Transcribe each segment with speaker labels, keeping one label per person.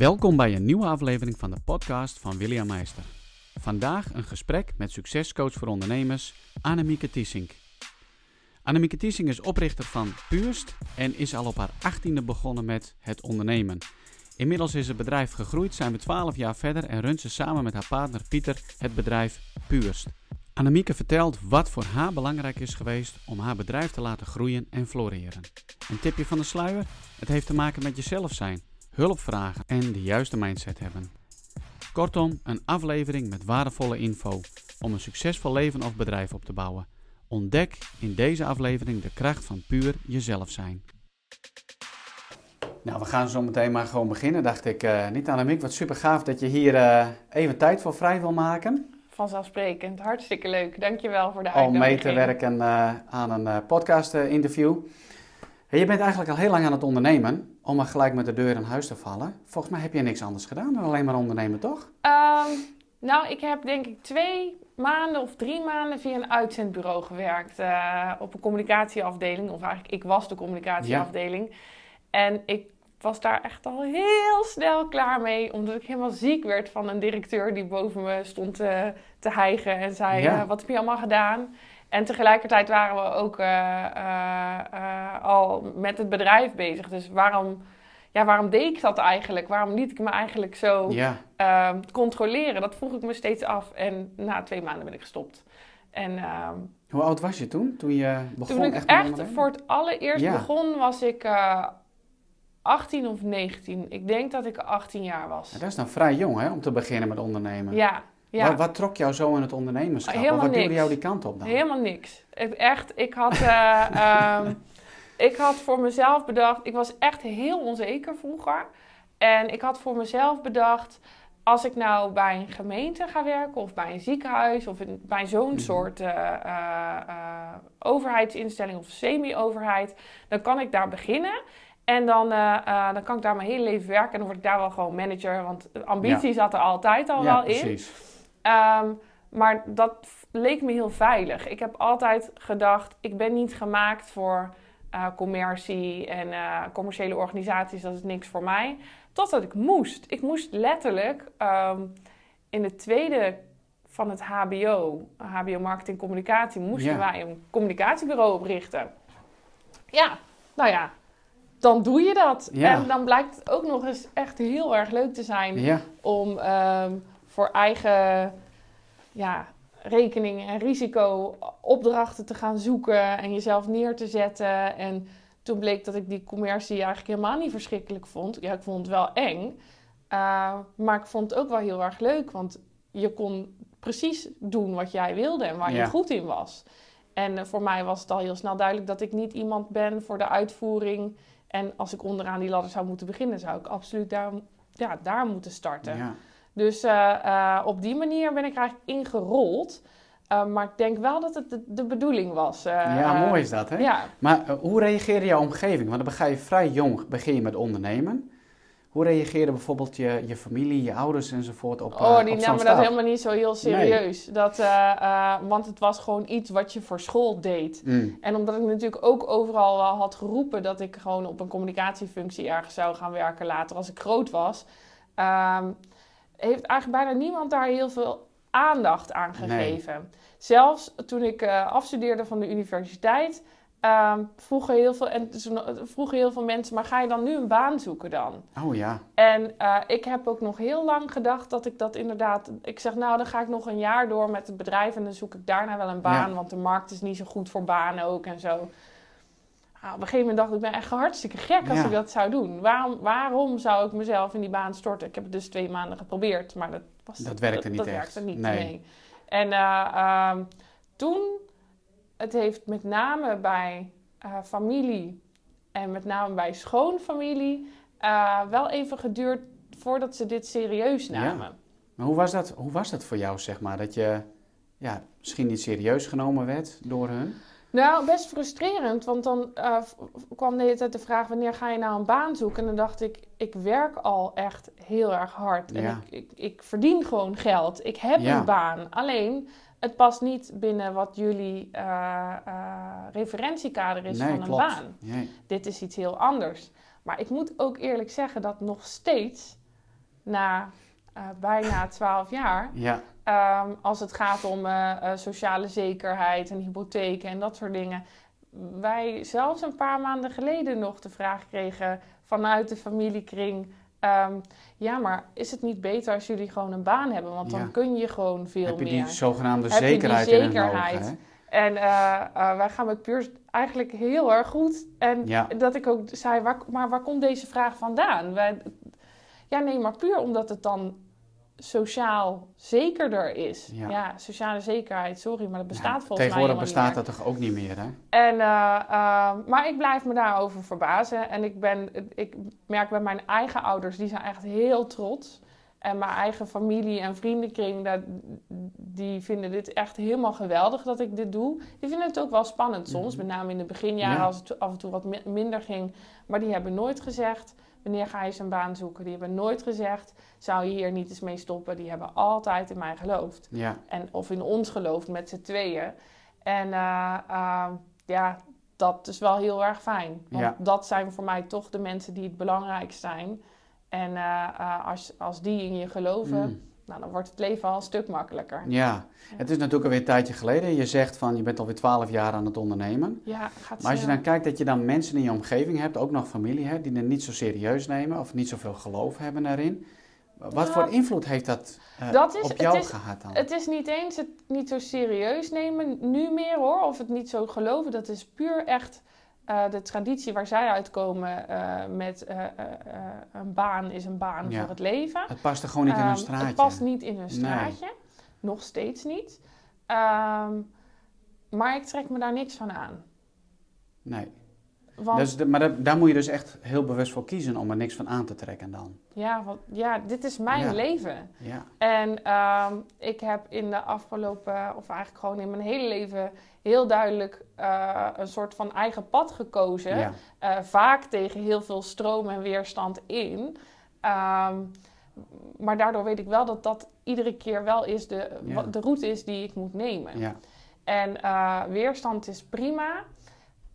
Speaker 1: Welkom bij een nieuwe aflevering van de podcast van William Meister. Vandaag een gesprek met succescoach voor ondernemers Annemieke Tiesink. Annemieke Tiesink is oprichter van Puurst en is al op haar achttiende begonnen met het ondernemen. Inmiddels is het bedrijf gegroeid, zijn we 12 jaar verder en runt ze samen met haar partner Pieter het bedrijf Puurst. Annemieke vertelt wat voor haar belangrijk is geweest om haar bedrijf te laten groeien en floreren. Een tipje van de sluier? Het heeft te maken met jezelf zijn, hulp vragen en de juiste mindset hebben. Kortom, een aflevering met waardevolle info om een succesvol leven of bedrijf op te bouwen. Ontdek in deze aflevering de kracht van puur jezelf zijn. Nou, we gaan zo meteen maar gewoon beginnen, dacht ik. Uh, niet Annemiek, wat super gaaf dat je hier uh, even tijd voor vrij wil maken.
Speaker 2: Vanzelfsprekend, hartstikke leuk. Dankjewel voor de uitnodiging.
Speaker 1: Om mee te werken uh, aan een podcast-interview. je bent eigenlijk al heel lang aan het ondernemen, om maar gelijk met de deur in huis te vallen. Volgens mij heb je niks anders gedaan dan alleen maar ondernemen, toch?
Speaker 2: Um, nou, ik heb denk ik twee maanden of drie maanden via een uitzendbureau gewerkt. Uh, op een communicatieafdeling, of eigenlijk ik was de communicatieafdeling. Ja. En ik was daar echt al heel snel klaar mee, omdat ik helemaal ziek werd van een directeur die boven me stond te, te hijgen en zei: ja. uh, Wat heb je allemaal gedaan? En tegelijkertijd waren we ook uh, uh, al met het bedrijf bezig. Dus waarom, ja, waarom deed ik dat eigenlijk? Waarom liet ik me eigenlijk zo ja. Ehm, controleren? Dat vroeg ik me steeds af. En na twee maanden ben ik gestopt. En, ehm,
Speaker 1: Hoe oud was je toen? Toen je begon
Speaker 2: toen ik
Speaker 1: echt,
Speaker 2: echt voor het allereerst ja. begon, was ik 18 of 19. Ik denk dat ik 18 jaar was.
Speaker 1: Ja, dat is dan vrij jong hè, om te beginnen met ondernemen.
Speaker 2: Ja, ja.
Speaker 1: Wat, wat, trok jou zo in het ondernemerschap?
Speaker 2: Helemaal
Speaker 1: wat
Speaker 2: niks.
Speaker 1: duwde jou die kant op dan?
Speaker 2: Helemaal niks. Echt, ik had, uh, um, ik had voor mezelf bedacht... Ik was echt heel onzeker vroeger. En ik had voor mezelf bedacht... Als ik nou bij een gemeente ga werken of bij een ziekenhuis... of in, bij zo'n mm. soort uh, uh, overheidsinstelling of semi-overheid... dan kan ik daar beginnen... En dan, uh, uh, dan kan ik daar mijn hele leven werken en dan word ik daar wel gewoon manager. Want ambitie ja. zat er altijd al
Speaker 1: ja,
Speaker 2: wel
Speaker 1: precies.
Speaker 2: in. Um, maar dat leek me heel veilig. Ik heb altijd gedacht, ik ben niet gemaakt voor uh, commercie en commerciële organisaties. Dat is niks voor mij. Totdat ik moest. Ik moest letterlijk um, in de tweede van het HBO, HBO Marketing Communicatie, moesten ja. wij een communicatiebureau oprichten. Ja, nou ja, dan doe je dat.
Speaker 1: Ja.
Speaker 2: En dan blijkt het ook nog eens echt heel erg leuk te zijn
Speaker 1: ja.
Speaker 2: om um, voor eigen ja, rekening en risico opdrachten te gaan zoeken en jezelf neer te zetten. En toen bleek dat ik die commercie eigenlijk helemaal niet verschrikkelijk vond. Ja, ik vond het wel eng. Uh, maar ik vond het ook wel heel erg leuk, want je kon precies doen wat jij wilde en waar
Speaker 1: Ja.
Speaker 2: je goed in was. En uh, voor mij was het al heel snel duidelijk dat ik niet iemand ben voor de uitvoering. En als ik onderaan die ladder zou moeten beginnen, zou ik absoluut daar, ja, daar moeten starten.
Speaker 1: Ja.
Speaker 2: Dus uh, uh, op die manier ben ik eigenlijk ingerold. Uh, maar ik denk wel dat het de, de bedoeling was. Uh,
Speaker 1: ja, mooi is dat, hè?
Speaker 2: Ja.
Speaker 1: Maar uh, hoe reageerde jouw omgeving? Want dan begin je vrij jong begin je met ondernemen. Hoe reageerde bijvoorbeeld je, je familie, je ouders enzovoort op
Speaker 2: Oh, die
Speaker 1: op
Speaker 2: namen dat helemaal niet zo heel serieus. Nee. Dat, want het was gewoon iets wat je voor school deed.
Speaker 1: Mm.
Speaker 2: En omdat ik natuurlijk ook overal wel had geroepen dat ik gewoon op een communicatiefunctie ergens zou gaan werken later als ik groot was. Um, heeft eigenlijk bijna niemand daar heel veel aandacht aan gegeven.
Speaker 1: Nee.
Speaker 2: Zelfs toen ik uh, afstudeerde van de universiteit, uh, vroegen, heel veel, en vroegen heel veel mensen: maar ga je dan nu een baan zoeken dan?
Speaker 1: Oh ja.
Speaker 2: En uh, ik heb ook nog heel lang gedacht dat ik dat inderdaad. Ik zeg, nou, dan ga ik nog een jaar door met het bedrijf en dan zoek ik daarna wel een baan,
Speaker 1: Ja.
Speaker 2: want de markt is niet zo goed voor banen ook en zo. Nou, op een gegeven moment dacht ik, ik ben echt hartstikke gek als
Speaker 1: Ja.
Speaker 2: ik dat zou doen. Waarom, waarom zou ik mezelf in die baan storten? Ik heb het dus twee maanden geprobeerd, maar dat, was,
Speaker 1: Dat werkte niet
Speaker 2: dat
Speaker 1: echt.
Speaker 2: werkte niet.
Speaker 1: Nee.
Speaker 2: Nee. En eh, ehm, toen, het heeft met name bij eh, familie en met name bij schoonfamilie eh, wel even geduurd voordat ze dit serieus namen.
Speaker 1: Maar hoe was, dat, hoe was dat voor jou, zeg maar? Dat je ja, misschien niet serieus genomen werd door hun?
Speaker 2: Nou, best frustrerend, want dan uh, kwam de hele tijd de vraag: wanneer ga je nou een baan zoeken? En dan dacht ik: ik werk al echt heel erg hard. En
Speaker 1: Ja.
Speaker 2: ik, ik, ik verdien gewoon geld. Ik heb
Speaker 1: Ja.
Speaker 2: een baan. Alleen, het past niet binnen wat jullie uh, uh, referentiekader is
Speaker 1: nee,
Speaker 2: van een
Speaker 1: klopt.
Speaker 2: baan.
Speaker 1: Nee.
Speaker 2: Dit is iets heel anders. Maar ik moet ook eerlijk zeggen dat nog steeds na bijna 12 jaar.
Speaker 1: Ja.
Speaker 2: Um, als het gaat om uh, sociale zekerheid en hypotheken en dat soort dingen. Wij zelfs een paar maanden geleden nog de vraag kregen vanuit de familiekring. Um, ja, maar is het niet beter als jullie gewoon een baan hebben? Want dan kun je gewoon veel meer. Heb je
Speaker 1: die zogenaamde Heb zekerheid, je die zekerheid. in
Speaker 2: En uh, uh, wij gaan met Puur eigenlijk heel erg goed. En ja. dat ik ook zei, waar, maar waar komt deze vraag vandaan? Wij, ja, nee, maar puur omdat het dan sociaal zekerder is. Ja, sociale zekerheid, sorry, maar dat bestaat volgens mij
Speaker 1: Tegenwoordig bestaat dat toch ook niet meer, hè?
Speaker 2: En, uh, uh, maar ik blijf me daarover verbazen. En ik, ben, ik merk bij mijn eigen ouders, die zijn echt heel trots. En mijn eigen familie en vriendenkring, dat, die vinden dit echt helemaal geweldig dat ik dit doe. Die vinden het ook wel spannend soms, mhm. met name in de beginjaren als het af en toe wat minder ging. Maar die hebben nooit gezegd, wanneer ga je een baan zoeken? Die hebben nooit gezegd, zou je hier niet eens mee stoppen? Die hebben altijd in mij geloofd.
Speaker 1: Ja.
Speaker 2: En, of in ons geloofd met z'n tweeën. En uh, uh, ja, dat is wel heel erg fijn. Want ja. dat zijn voor mij toch de mensen die het belangrijk zijn. En uh, als, als die in je geloven, mm. Nou, dan wordt het leven al een stuk makkelijker.
Speaker 1: Ja. het is natuurlijk alweer een tijdje geleden. Je zegt van je bent alweer twaalf jaar aan het ondernemen.
Speaker 2: Ja, gaat
Speaker 1: Maar als je dan kijkt dat je dan mensen in je omgeving hebt, ook nog familie hebt, die het niet zo serieus nemen of niet zoveel geloof hebben daarin. Wat voor invloed heeft dat, uh, op jou
Speaker 2: het
Speaker 1: is, gehad dan?
Speaker 2: Het is niet eens het niet zo serieus nemen nu meer hoor, of het niet zo geloven. Dat is puur echt uh, de traditie waar zij uitkomen uh, met een baan is een baan voor het leven.
Speaker 1: Het past er gewoon niet in hun ehm, straatje.
Speaker 2: Het past niet in hun straatje. Nee. Nog steeds niet. Um, maar ik trek me daar niks van aan.
Speaker 1: Nee. Want, dus de, maar daar moet je dus echt heel bewust voor kiezen om er niks van aan te trekken dan.
Speaker 2: Ja, want, ja dit is mijn
Speaker 1: ja.
Speaker 2: leven.
Speaker 1: Ja.
Speaker 2: En um, ik heb in de afgelopen, of eigenlijk gewoon in mijn hele leven, heel duidelijk uh, een soort van eigen pad gekozen. Ja. Uh, vaak tegen heel veel stroom en weerstand in. Um, maar daardoor weet ik wel dat dat iedere keer wel is de, de route is die ik moet nemen.
Speaker 1: Ja.
Speaker 2: En uh, weerstand is prima.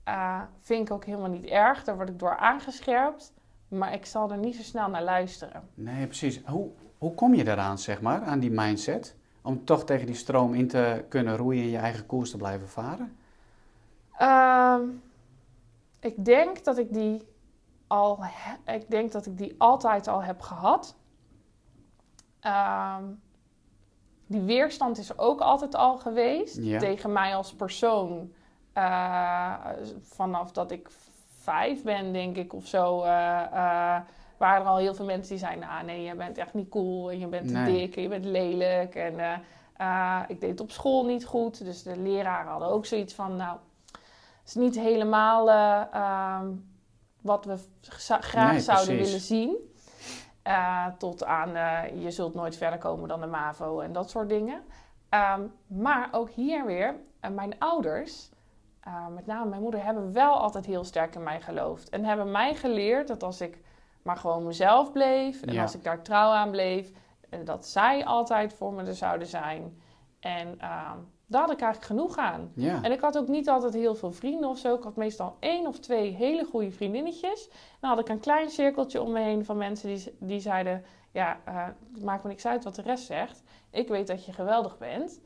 Speaker 2: Uh, vind ik ook helemaal niet erg. Daar word ik door aangescherpt. Maar ik zal er niet zo snel naar luisteren.
Speaker 1: Nee, precies. Hoe, hoe kom je daaraan, zeg maar, aan die mindset? Om toch tegen die stroom in te kunnen roeien en je eigen koers te blijven varen?
Speaker 2: Uh, ik denk dat ik die al, ik denk dat ik die altijd al heb gehad. Uh, die weerstand is ook altijd al geweest
Speaker 1: ja.
Speaker 2: tegen mij als persoon. Uh, vanaf dat ik vijf ben, denk ik, of zo, uh, uh, waren er al heel veel mensen die zeiden: Nou, nee, je bent echt niet cool en je bent te dik en je bent lelijk. En ik deed het op school niet goed. Dus de leraren hadden ook zoiets van: Nou, het is niet helemaal ehm, wat we graag
Speaker 1: nee,
Speaker 2: zouden
Speaker 1: precies.
Speaker 2: willen zien. Tot aan je zult nooit verder komen dan de MAVO en dat soort dingen. Um, maar ook hier weer, mijn ouders, met name mijn moeder, hebben wel altijd heel sterk in mij geloofd. En hebben mij geleerd dat als ik maar gewoon mezelf bleef en
Speaker 1: Ja.
Speaker 2: als ik daar trouw aan bleef, dat zij altijd voor me er zouden zijn. En ehm, daar had ik eigenlijk genoeg aan.
Speaker 1: Ja.
Speaker 2: En ik had ook niet altijd heel veel vrienden of zo. Ik had meestal één of twee hele goede vriendinnetjes. Dan had ik een klein cirkeltje om me heen van mensen die, die zeiden... Ja, uh, het maakt me niks uit wat de rest zegt. Ik weet dat je geweldig bent.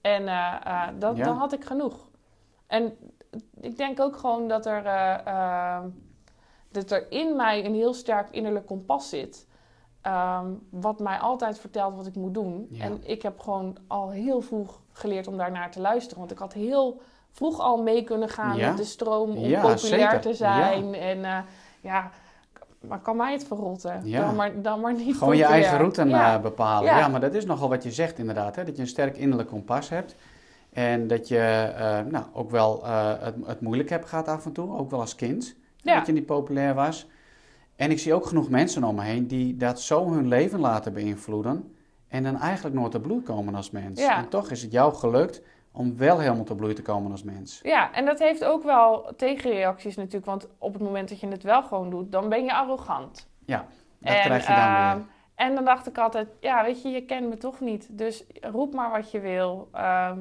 Speaker 2: En uh, uh, dat,
Speaker 1: Ja.
Speaker 2: dan had ik genoeg. En ik denk ook gewoon dat er, uh, dat er in mij een heel sterk innerlijk kompas zit... Um, wat mij altijd vertelt wat ik moet doen.
Speaker 1: Ja.
Speaker 2: En ik heb gewoon al heel vroeg geleerd om daarnaar te luisteren. Want ik had heel vroeg al mee kunnen gaan
Speaker 1: Ja.
Speaker 2: met de stroom om
Speaker 1: Ja,
Speaker 2: populair
Speaker 1: zeker.
Speaker 2: te zijn. En uh, ja, maar kan mij het verrotten?
Speaker 1: Ja.
Speaker 2: Dan, maar, dan maar niet
Speaker 1: Gewoon je eigen route
Speaker 2: Ja.
Speaker 1: bepalen. Ja.
Speaker 2: Ja.
Speaker 1: maar dat is nogal wat je zegt inderdaad. Hè? Dat je een sterk innerlijk kompas hebt. En dat je uh, nou, ook wel uh, het, het moeilijk hebt gehad af en toe. Ook wel als kind.
Speaker 2: Ja.
Speaker 1: Dat je niet populair was. En ik zie ook genoeg mensen om me heen die dat zo hun leven laten beïnvloeden. En dan eigenlijk nooit te bloei komen als mens.
Speaker 2: Ja.
Speaker 1: En toch is het jou gelukt om wel helemaal te bloei te komen als mens.
Speaker 2: Ja, en dat heeft ook wel tegenreacties natuurlijk. Want op het moment dat je het wel gewoon doet, dan ben je arrogant.
Speaker 1: Ja, dat
Speaker 2: En,
Speaker 1: krijg je dan
Speaker 2: ehm,
Speaker 1: weer.
Speaker 2: En dan dacht ik altijd, ja, weet je, je kent me toch niet. Dus roep maar wat je wil. Ehm,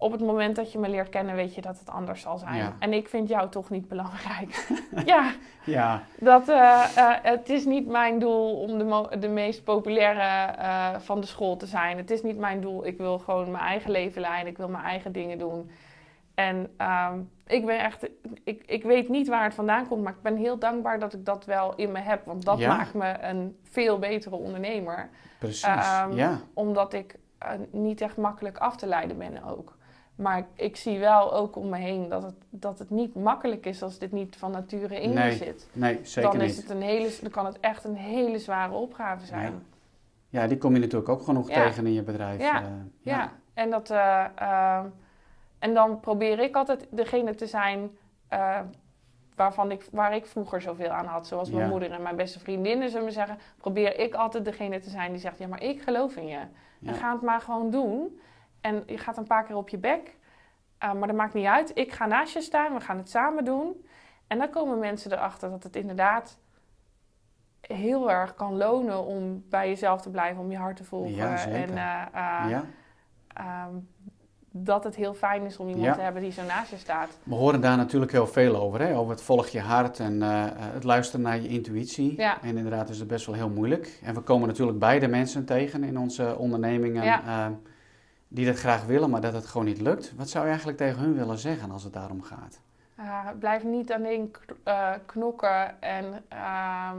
Speaker 2: op het moment dat je me leert kennen, weet je dat het anders zal zijn. En ik vind jou toch niet belangrijk. ja. ja. Dat, uh, het is niet mijn doel om de, de meest populaire uh, van de school te zijn. Het is niet mijn doel. Ik wil gewoon mijn eigen leven leiden. Ik wil mijn eigen dingen doen. En um, ik ben echt, ik, ik weet niet waar het vandaan komt, maar ik ben heel dankbaar dat ik dat wel in me heb. Want dat maakt me een veel betere ondernemer.
Speaker 1: Precies. Um, ja.
Speaker 2: Omdat ik niet echt makkelijk af te leiden ben ook. Maar ik zie wel ook om me heen dat het, dat het niet makkelijk is als dit niet van nature in je zit.
Speaker 1: Nee, zeker
Speaker 2: dan
Speaker 1: is
Speaker 2: Het een hele, dan kan het echt een hele zware opgave zijn.
Speaker 1: Ja, ja die kom je natuurlijk ook genoeg tegen in je bedrijf.
Speaker 2: Ja, uh, ja. en, dat, uh, uh, en dan probeer ik altijd degene te zijn waarvan ik, waar ik vroeger zoveel aan had. Zoals mijn moeder en mijn beste vriendinnen, zullen we zeggen. Probeer ik altijd degene te zijn die zegt, ja, maar ik geloof in je. En ga het maar gewoon doen. En je gaat een paar keer op je bek. Uh, maar dat maakt niet uit. Ik ga naast je staan. We gaan het samen doen. En dan komen mensen erachter dat het inderdaad heel erg kan lonen om bij jezelf te blijven, om je hart te volgen.
Speaker 1: Ja, en uh,
Speaker 2: ja. Ehm, dat het heel fijn is om iemand te hebben die zo naast je staat.
Speaker 1: We horen daar natuurlijk heel veel over. Hè? Over het volg je hart en uh, het luisteren naar je intuïtie. Ja. En inderdaad is het best wel heel moeilijk. En we komen natuurlijk beide mensen tegen in onze ondernemingen. Die dat graag willen, maar dat het gewoon niet lukt. Wat zou je eigenlijk tegen hun willen zeggen als het daarom gaat?
Speaker 2: Uh, blijf niet alleen uh, knokken en uh,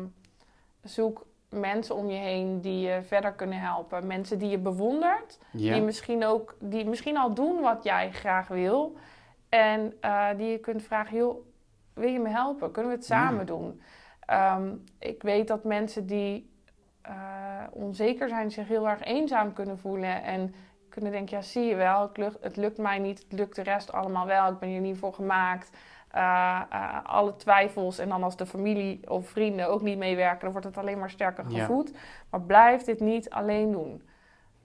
Speaker 2: zoek mensen om je heen die je verder kunnen helpen. Mensen die je bewondert, die, misschien ook, die misschien al doen wat jij graag wil. En eh, die je kunt vragen, joh, wil je me helpen? Kunnen we het samen doen? Um, ik weet dat mensen die eh, onzeker zijn zich heel erg eenzaam kunnen voelen en kunnen denken, ja zie je wel, het lukt, het lukt mij niet, het lukt de rest allemaal wel, ik ben hier niet voor gemaakt. Uh, uh, alle twijfels en dan als de familie of vrienden ook niet meewerken, dan wordt het alleen maar sterker gevoed. Maar blijf dit niet alleen doen.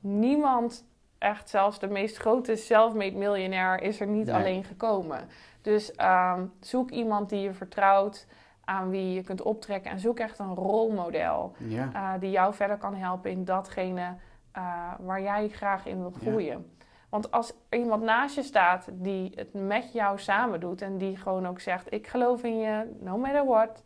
Speaker 2: Niemand, echt zelfs de meest grote self-made miljonair, is er niet alleen gekomen. Dus um, zoek iemand die je vertrouwt, aan wie je kunt optrekken en zoek echt een rolmodel ja. uh, die jou verder kan helpen in datgene uh, waar jij graag in wil groeien. Want als er iemand naast je staat die het met jou samen doet en die gewoon ook zegt: Ik geloof in je, no matter what.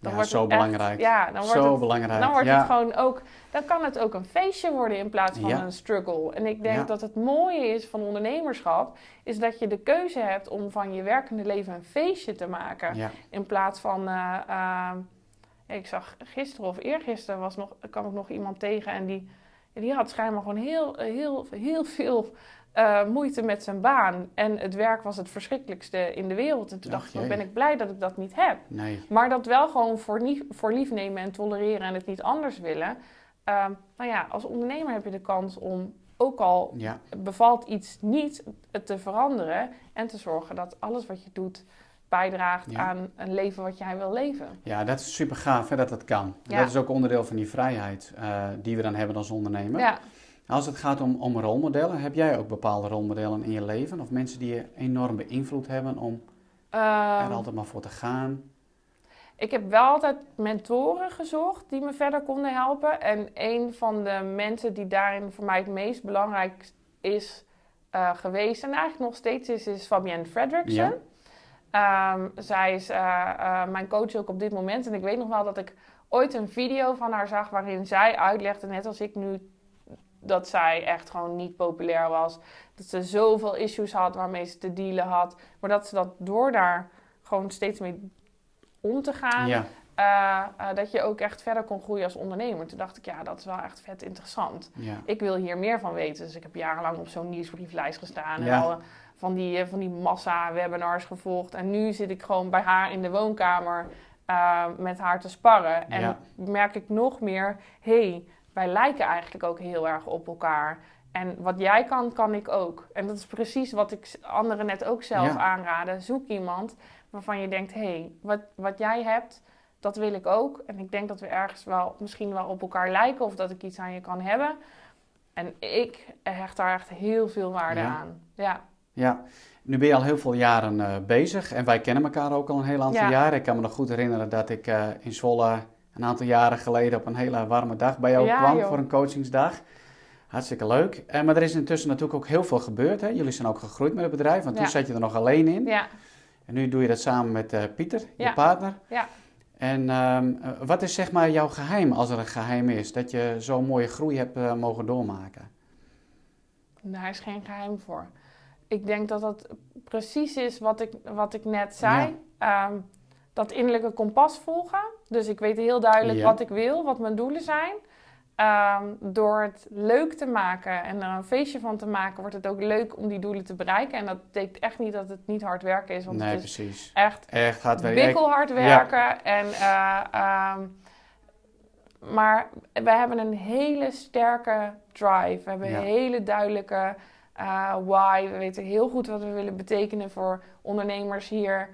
Speaker 1: Dan ja, wordt zo het belangrijk. Echt, ja, dan wordt, zo het, belangrijk.
Speaker 2: Dan wordt het gewoon ook, dan kan het ook een feestje worden in plaats van een struggle. En ik denk dat het mooie is van ondernemerschap, is dat je de keuze hebt om van je werkende leven een feestje te maken. In plaats van, uh, uh, ik zag gisteren of eergisteren was nog, kwam ik nog iemand tegen en die die had schijnbaar gewoon heel, heel, heel veel uh, moeite met zijn baan. En het werk was het verschrikkelijkste in de wereld. En toen dacht ik, ben ik blij dat ik dat niet heb.
Speaker 1: Nee.
Speaker 2: Maar dat wel gewoon voor, voor lief nemen en tolereren en het niet anders willen. Uh, nou ja, als ondernemer heb je de kans om, ook al bevalt iets niet, het te veranderen. En te zorgen dat alles wat je doet bijdraagt aan een leven wat jij wil leven.
Speaker 1: Ja, dat is super gaaf hè, dat dat kan. Dat is ook onderdeel van die vrijheid uh, die we dan hebben als ondernemer. Ja. Als het gaat om, om rolmodellen, heb jij ook bepaalde rolmodellen in je leven? Of mensen die je enorm beïnvloed hebben om um, er altijd maar voor te gaan?
Speaker 2: Ik heb wel altijd mentoren gezocht die me verder konden helpen. En een van de mensen die daarin voor mij het meest belangrijk is uh, geweest... en eigenlijk nog steeds is, is Fabienne Fredrickson. Um, zij is uh, uh, mijn coach ook op dit moment. En ik weet nog wel dat ik ooit een video van haar zag waarin zij uitlegde, net als ik nu, dat zij echt gewoon niet populair was. Dat ze zoveel issues had waarmee ze te dealen had. Maar dat ze dat door daar gewoon steeds mee om te gaan, ja. uh, dat je ook echt verder kon groeien als ondernemer. Toen dacht ik, ja, dat is wel echt vet interessant. Ja. Ik wil hier meer van weten. Dus ik heb jarenlang op zo'n nieuwsbrieflijst gestaan. En al, van die, eh, van die massa-webinars gevolgd. En nu zit ik gewoon bij haar in de woonkamer uh, met haar te sparren. En merk ik nog meer, hey, wij lijken eigenlijk ook heel erg op elkaar. En wat jij kan, kan ik ook. En dat is precies wat ik anderen net ook zelf ja. aanraden. Zoek iemand waarvan je denkt, hey, wat, wat jij hebt, dat wil ik ook. En ik denk dat we ergens wel misschien wel op elkaar lijken of dat ik iets aan je kan hebben. En ik hecht daar echt heel veel waarde aan. Ja.
Speaker 1: Ja, nu ben je al heel veel jaren uh, bezig en wij kennen elkaar ook al een heel aantal jaren. Ik kan me nog goed herinneren dat ik uh, in Zwolle een aantal jaren geleden op een hele warme dag bij jou kwam voor een coachingsdag. Hartstikke leuk. Uh, maar er is intussen natuurlijk ook heel veel gebeurd. Hè? Jullie zijn ook gegroeid met het bedrijf, want toen zat je er nog alleen in.
Speaker 2: Ja.
Speaker 1: En nu doe je dat samen met Pieter, je partner.
Speaker 2: Ja.
Speaker 1: En uh, wat is zeg maar jouw geheim, als er een geheim is, dat je zo'n mooie groei hebt mogen doormaken?
Speaker 2: Daar is geen geheim voor. Ik denk dat dat precies is wat ik, wat ik net zei. Ja. Um, dat innerlijke kompas volgen. Dus ik weet heel duidelijk wat ik wil, wat mijn doelen zijn. Ehm, door het leuk te maken en er een feestje van te maken, wordt het ook leuk om die doelen te bereiken. En dat betekent echt niet dat het niet hard werken is. Want
Speaker 1: nee,
Speaker 2: het
Speaker 1: is precies.
Speaker 2: echt,
Speaker 1: echt hard werken.
Speaker 2: Bikkelhard werken. En, uh, maar we hebben een hele sterke drive. We hebben een hele duidelijke uh, why. We weten heel goed wat we willen betekenen voor ondernemers hier.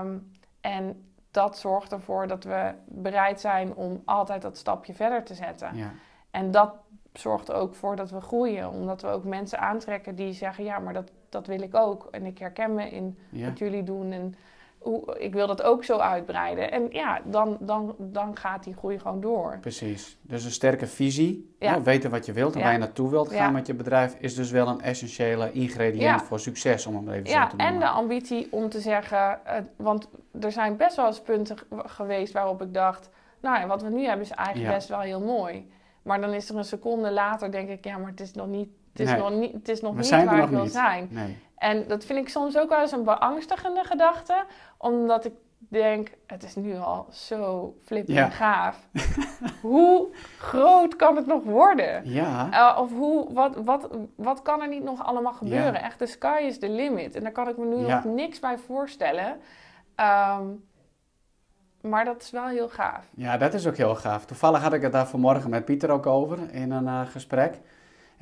Speaker 2: Um, en dat zorgt ervoor dat we bereid zijn om altijd dat stapje verder te zetten.
Speaker 1: Ja.
Speaker 2: En dat zorgt er ook voor dat we groeien. Omdat we ook mensen aantrekken die zeggen: ja, maar dat, dat wil ik ook. En ik herken me in wat jullie doen. En hoe, ik wil dat ook zo uitbreiden. En ja, dan, dan, dan gaat die groei gewoon door.
Speaker 1: Precies. Dus een sterke visie, ja. weten wat je wilt en waar je naartoe wilt gaan met je bedrijf, is dus wel een essentiële ingrediënt voor succes, om hem even zo te noemen.
Speaker 2: Ja, en de ambitie om te zeggen, want er zijn best wel eens punten geweest waarop ik dacht, nou ja, wat we nu hebben is eigenlijk best wel heel mooi. Maar dan is er een seconde later, denk ik, ja, maar het is nog niet, het is nog niet, het is nog niet waar ik wil zijn.
Speaker 1: Nee.
Speaker 2: En dat vind ik soms ook wel eens een beangstigende gedachte, omdat ik denk, het is nu al zo flippend gaaf. hoe groot kan het nog worden?
Speaker 1: Ja.
Speaker 2: Uh, of hoe, wat, wat, wat kan er niet nog allemaal gebeuren? Echt, de sky is the limit. En daar kan ik me nu nog niks bij voorstellen. Um, maar dat is wel heel gaaf.
Speaker 1: Ja, dat is ook heel gaaf. Toevallig had ik het daar vanmorgen met Pieter ook over in een uh, gesprek.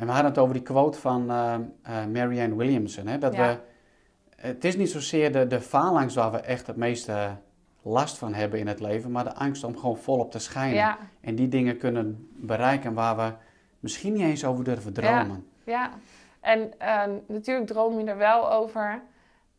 Speaker 1: En we hadden het over die quote van uh, uh, Marianne Williamson. Hè, dat we, het is niet zozeer de, de faalangst waar we echt het meeste last van hebben in het leven, maar de angst om gewoon volop te schijnen. En die dingen kunnen bereiken waar we misschien niet eens over durven dromen.
Speaker 2: Ja, ja. en uh, natuurlijk droom je er wel over.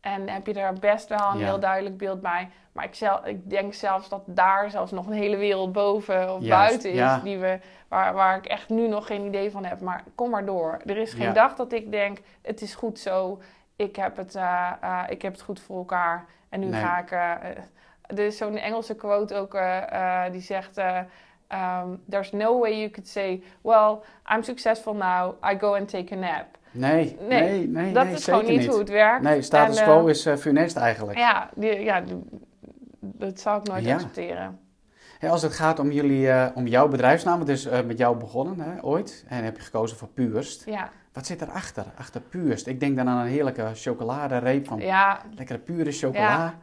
Speaker 2: En heb je er best wel een heel duidelijk beeld bij. Maar ik, zelf, ik denk zelfs dat daar zelfs nog een hele wereld boven of buiten is. Die we, waar, waar ik echt nu nog geen idee van heb. Maar kom maar door. Er is geen dag dat ik denk, het is goed zo. Ik heb het, uh, uh, ik heb het goed voor elkaar. En nu ga ik... Uh, er is zo'n Engelse quote ook die zegt... Um, there's no way you could say, well, I'm successful now. I go and take a nap.
Speaker 1: Nee, nee, nee, nee
Speaker 2: dat is gewoon niet, hoe het werkt.
Speaker 1: Nee, status en, quo is uh, funest eigenlijk.
Speaker 2: Ja, die, ja dat zou ik nooit accepteren.
Speaker 1: als het gaat om, jullie, uh, om jouw bedrijfsnaam, het is uh, met jou begonnen hè, ooit. En heb je gekozen voor Puurst.
Speaker 2: Ja.
Speaker 1: Wat zit erachter, achter Puurst? Ik denk dan aan een heerlijke chocoladereep van
Speaker 2: ja.
Speaker 1: lekkere pure chocola. Ja.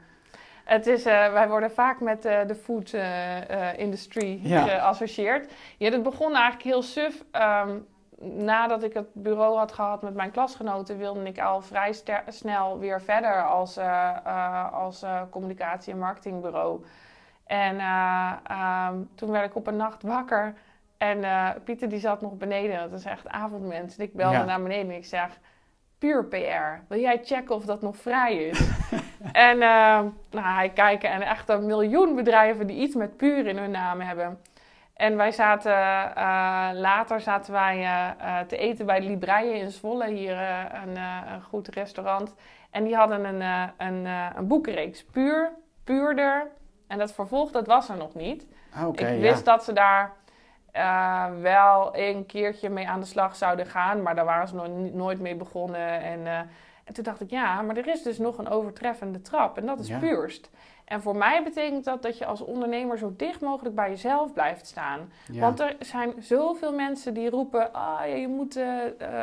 Speaker 2: Het is, uh, wij worden vaak met uh, de food uh, industry ja. geassocieerd. Ja, het begon eigenlijk heel suf. Um, nadat ik het bureau had gehad met mijn klasgenoten, wilde ik al vrij snel weer verder als, als communicatie- en marketingbureau. En um, toen werd ik op een nacht wakker en Pieter die zat nog beneden, dat is echt avondmens. En ik belde ja. naar beneden en ik zeg, puur PR, wil jij checken of dat nog vrij is? en nou, hij kijken en echt een miljoen bedrijven die iets met puur in hun naam hebben. En wij zaten, uh, later zaten wij uh, te eten bij de Libreien in Zwolle, hier een, een, goed restaurant. En die hadden een, een, een boekenreeks, Puur, Puurder. En dat vervolg, dat was er nog niet.
Speaker 1: Ah, okay,
Speaker 2: ik wist dat ze daar wel een keertje mee aan de slag zouden gaan, maar daar waren ze nog nooit mee begonnen. En, en toen dacht ik, ja, maar er is dus nog een overtreffende trap en dat is ja. Puurst. En voor mij betekent dat dat je als ondernemer zo dicht mogelijk bij jezelf blijft staan. Want er zijn zoveel mensen die roepen: ah, ja, je moet uh,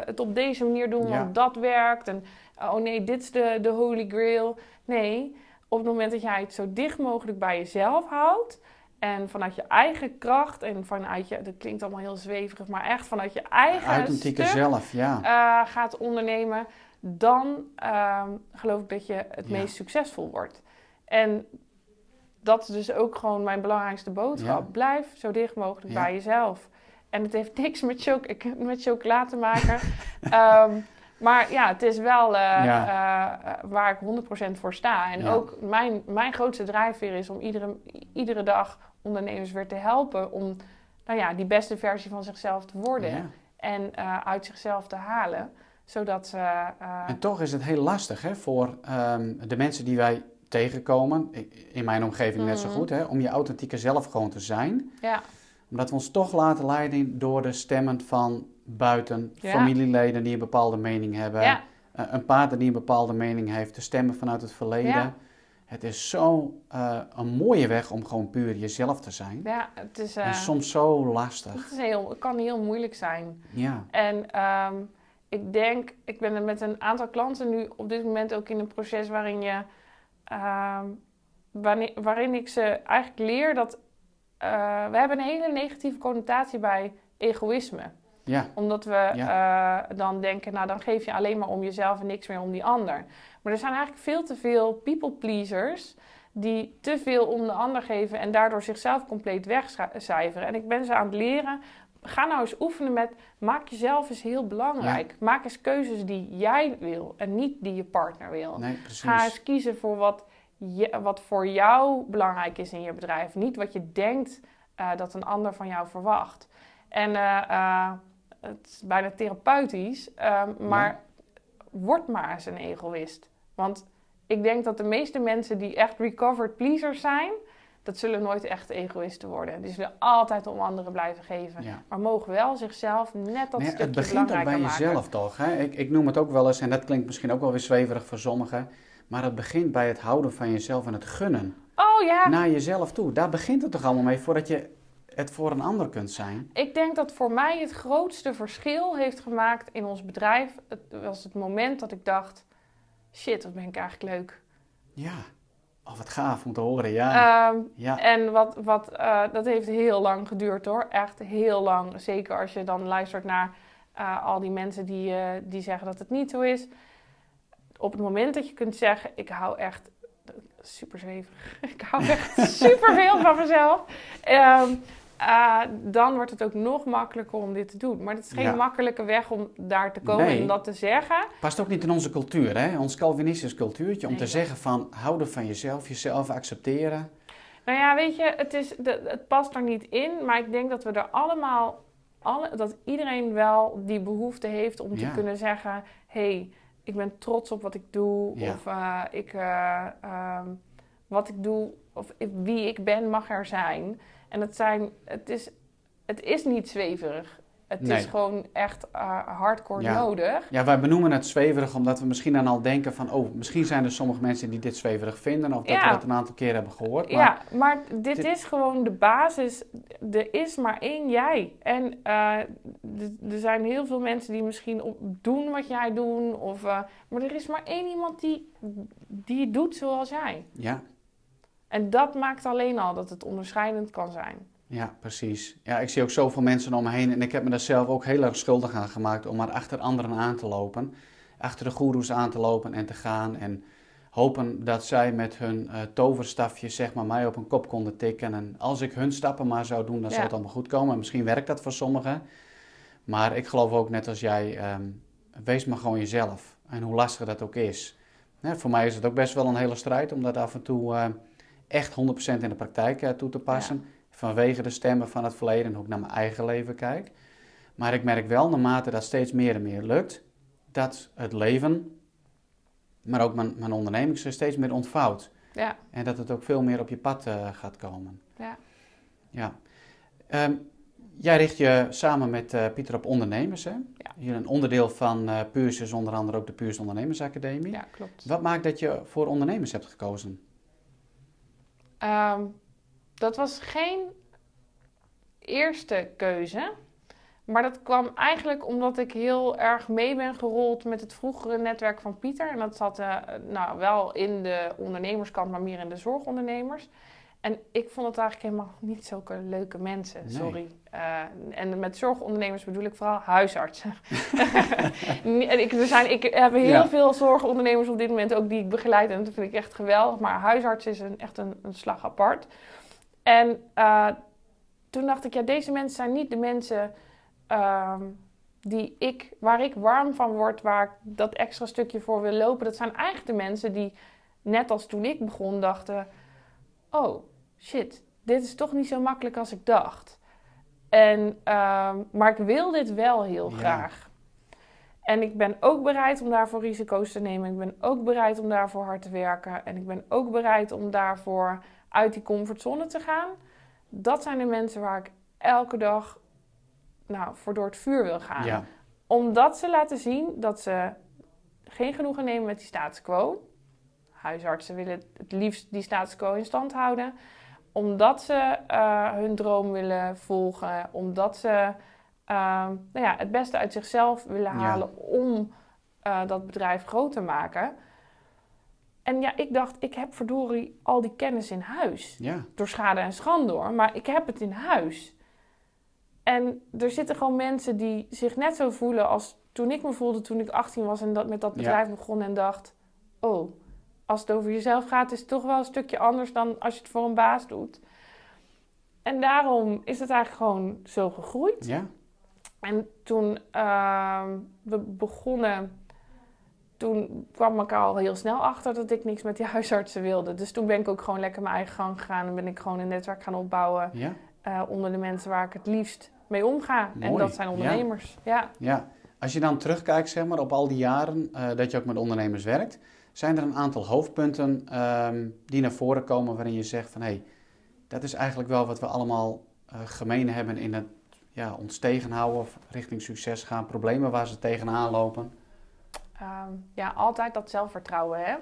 Speaker 2: het op deze manier doen, want dat werkt. En oh nee, dit is de, de holy grail. Nee, op het moment dat jij het zo dicht mogelijk bij jezelf houdt. En vanuit je eigen kracht en vanuit je, dat klinkt allemaal heel zweverig, maar echt vanuit je eigen
Speaker 1: authentieke zelf, ja.
Speaker 2: Uh, gaat ondernemen, dan uh, geloof ik dat je het meest succesvol wordt. En dat is dus ook gewoon mijn belangrijkste boodschap. Blijf zo dicht mogelijk bij jezelf. En het heeft niks met, met chocola te maken. um, maar ja, het is wel uh, ja. uh, waar ik 100% voor sta. En ook mijn, mijn grootste drijfveer is om iedere, iedere dag ondernemers weer te helpen om nou ja, die beste versie van zichzelf te worden. en uh, uit zichzelf te halen. Zodat ze. Uh,
Speaker 1: en toch is het heel lastig hè, voor um, de mensen die wij tegenkomen, in mijn omgeving net zo
Speaker 2: Mhm.
Speaker 1: goed, hè, om je authentieke zelf gewoon te zijn.
Speaker 2: ja,
Speaker 1: Omdat we ons toch laten leiden door de stemmen van buiten,
Speaker 2: Ja.
Speaker 1: familieleden die een bepaalde mening hebben,
Speaker 2: ja,
Speaker 1: eh, een partner die een bepaalde mening heeft, de stemmen vanuit het verleden. Het is zo eh, een mooie weg om gewoon puur jezelf te zijn.
Speaker 2: ja, het is. eh,
Speaker 1: En soms zo lastig.
Speaker 2: het, is heel, het kan heel moeilijk zijn.
Speaker 1: Ja,
Speaker 2: En ehm, ik denk, ik ben er met een aantal klanten nu op dit moment ook in een proces waarin je, ehm, wanneer, waarin ik ze eigenlijk leer dat eh, we hebben een hele negatieve connotatie bij egoïsme.
Speaker 1: Ja,
Speaker 2: Omdat we eh, dan denken, nou dan geef je alleen maar om jezelf en niks meer om die ander. Maar er zijn eigenlijk veel te veel people pleasers die te veel om de ander geven en daardoor zichzelf compleet wegcijferen. En ik ben ze aan het leren. Ga nou eens oefenen met maak jezelf eens heel belangrijk. Maak eens keuzes die jij wil en niet die je partner wil.
Speaker 1: nee.
Speaker 2: Ga eens kiezen voor wat, je, wat voor jou belangrijk is in je bedrijf. Niet wat je denkt eh, dat een ander van jou verwacht. En eh, het is bijna therapeutisch, eh, maar word maar eens een egoïst. Want ik denk dat de meeste mensen die echt recovered pleasers zijn, dat zullen nooit echt egoïsten worden. Die zullen altijd om anderen blijven geven.
Speaker 1: Ja.
Speaker 2: Maar mogen wel zichzelf net dat
Speaker 1: Nee,
Speaker 2: stukje
Speaker 1: het begint ook bij
Speaker 2: maken.
Speaker 1: jezelf toch? Hè? Ik, ik noem het ook wel eens, en dat klinkt misschien ook wel weer zweverig voor sommigen, maar het begint bij het houden van jezelf en het gunnen
Speaker 2: Oh ja,
Speaker 1: naar jezelf toe. Daar begint het toch allemaal mee voordat je het voor een ander kunt zijn.
Speaker 2: Ik denk dat voor mij het grootste verschil heeft gemaakt in ons bedrijf. Het was het moment dat ik dacht: shit, wat ben ik eigenlijk leuk.
Speaker 1: Ja, oh, wat gaaf om te horen, ja.
Speaker 2: Ehm,
Speaker 1: ja,
Speaker 2: en wat, wat, eh, dat heeft heel lang geduurd hoor. Echt heel lang. Zeker als je dan luistert naar eh, al die mensen die, eh, die zeggen dat het niet zo is. Op het moment dat je kunt zeggen: ik hou echt super zweverig. Ik hou echt super veel van mezelf. Ehm, eh, dan wordt het ook nog makkelijker om dit te doen. Maar het is geen
Speaker 1: Ja.
Speaker 2: makkelijke weg om daar te komen
Speaker 1: Nee.
Speaker 2: en dat te zeggen.
Speaker 1: Past ook niet in onze cultuur, hè? ons Calvinistisch cultuurtje, om
Speaker 2: Nee,
Speaker 1: te
Speaker 2: ja.
Speaker 1: zeggen van houden van jezelf, jezelf accepteren.
Speaker 2: Nou ja, weet je, het, is, het past er niet in. Maar ik denk dat we er allemaal, alle, dat iedereen wel die behoefte heeft om
Speaker 1: Ja.
Speaker 2: te kunnen zeggen: hé, hey, ik ben trots op wat ik doe. Of eh, ik, eh, ehm, wat ik doe, of wie ik ben, mag er zijn. En het, zijn, het, is, het is niet zweverig. Het
Speaker 1: Nee.
Speaker 2: is gewoon echt eh, hardcore
Speaker 1: Ja.
Speaker 2: nodig.
Speaker 1: Ja, wij benoemen het zweverig omdat we misschien dan al denken van, oh, misschien zijn er sommige mensen die dit zweverig vinden of dat
Speaker 2: Ja.
Speaker 1: we dat een aantal keer hebben gehoord. Maar
Speaker 2: Ja, maar dit,
Speaker 1: dit-
Speaker 2: is gewoon de basis. Er is maar één jij. En eh, er zijn heel veel mensen die misschien op, doen wat jij doet. Of, eh, maar er is maar één iemand die, die doet zoals jij.
Speaker 1: ja,
Speaker 2: En dat maakt alleen al dat het onderscheidend kan zijn.
Speaker 1: Ja, precies. Ja, ik zie ook zoveel mensen om me heen en ik heb me daar zelf ook heel erg schuldig aan gemaakt om maar achter anderen aan te lopen. Achter de goeroes aan te lopen en te gaan en hopen dat zij met hun eh toverstafje zeg maar mij op een kop konden tikken. En als ik hun stappen maar zou doen, dan
Speaker 2: Ja.
Speaker 1: zou het allemaal goed komen. En misschien werkt dat voor sommigen. Maar ik geloof ook net als jij, ehm, wees maar gewoon jezelf. En hoe lastig dat ook is. Voor mij is het ook best wel een hele strijd om dat af en toe eh, echt 100% in de praktijk eh, toe te passen. Vanwege de stemmen van het verleden en hoe ik naar mijn eigen leven kijk. Maar ik merk wel, naarmate dat steeds meer en meer lukt, dat het leven, maar ook mijn, mijn onderneming zich steeds meer ontvouwt.
Speaker 2: Ja,
Speaker 1: En dat het ook veel meer op je pad eh, gaat komen.
Speaker 2: ja.
Speaker 1: Ja. Ehm, jij richt je samen met eh, Pieter op ondernemers. Hè?
Speaker 2: Ja.
Speaker 1: Hier een onderdeel van eh Puurs is onder andere ook de Puurs Ondernemersacademie.
Speaker 2: ja klopt.
Speaker 1: Wat maakt dat je voor ondernemers hebt gekozen?
Speaker 2: Ehm, dat was geen eerste keuze. Maar dat kwam eigenlijk omdat ik heel erg mee ben gerold met het vroegere netwerk van Pieter. En dat zat eh, nou, wel in de ondernemerskant, maar meer in de zorgondernemers. En ik vond het eigenlijk helemaal niet zulke leuke mensen,
Speaker 1: Nee.
Speaker 2: sorry. Eh, en met zorgondernemers bedoel ik vooral huisartsen. en ik, er zijn, ik heb heel
Speaker 1: Ja.
Speaker 2: veel zorgondernemers op dit moment ook die ik begeleid. En dat vind ik echt geweldig. Maar huisarts is een, echt een, een slag apart. En eh, toen dacht ik, ja, deze mensen zijn niet de mensen ehm, die ik, waar ik warm van word, waar ik dat extra stukje voor wil lopen. Dat zijn eigenlijk de mensen die, net als toen ik begon, dachten: Oh shit, dit is toch niet zo makkelijk als ik dacht. En, ehm, maar ik wil dit wel heel
Speaker 1: Ja.
Speaker 2: graag. En ik ben ook bereid om daarvoor risico's te nemen. Ik ben ook bereid om daarvoor hard te werken. En ik ben ook bereid om daarvoor uit die comfortzone te gaan. Dat zijn de mensen waar ik elke dag nou, voor door het vuur wil gaan.
Speaker 1: Ja,
Speaker 2: Omdat ze laten zien dat ze geen genoegen nemen met die status quo. Huisartsen willen het liefst die status quo in stand houden. Omdat ze eh, hun droom willen volgen. Omdat ze ehm, nou ja, het beste uit zichzelf willen
Speaker 1: Ja.
Speaker 2: halen om eh, dat bedrijf groot te maken. En ja, ik dacht, ik heb verdorie al die kennis in huis
Speaker 1: ja,
Speaker 2: door schade en schande hoor, maar ik heb het in huis. En er zitten gewoon mensen die zich net zo voelen als toen ik me voelde toen ik 18 was en dat met dat
Speaker 1: Ja.
Speaker 2: bedrijf begon en dacht: Oh, als het over jezelf gaat, is het toch wel een stukje anders dan als je het voor een baas doet. En daarom is het eigenlijk gewoon zo gegroeid.
Speaker 1: ja,
Speaker 2: En toen ehm, we begonnen, toen kwam ik al heel snel achter dat ik niks met die huisartsen wilde. Dus toen ben ik ook gewoon lekker mijn eigen gang gegaan en ben ik gewoon een netwerk gaan opbouwen
Speaker 1: ja,
Speaker 2: eh, onder de mensen waar ik het liefst mee omga. En dat zijn ondernemers. Ja.
Speaker 1: ja. Als je dan terugkijkt zeg maar, op al die jaren eh, dat je ook met ondernemers werkt, zijn er een aantal hoofdpunten ehm, die naar voren komen waarin je zegt van hé, hey, dat is eigenlijk wel wat we allemaal eh, gemeen hebben in het ja, ons tegenhouden of richting succes gaan, problemen waar ze tegenaan lopen.
Speaker 2: Ehm, ja, altijd dat zelfvertrouwen, hè?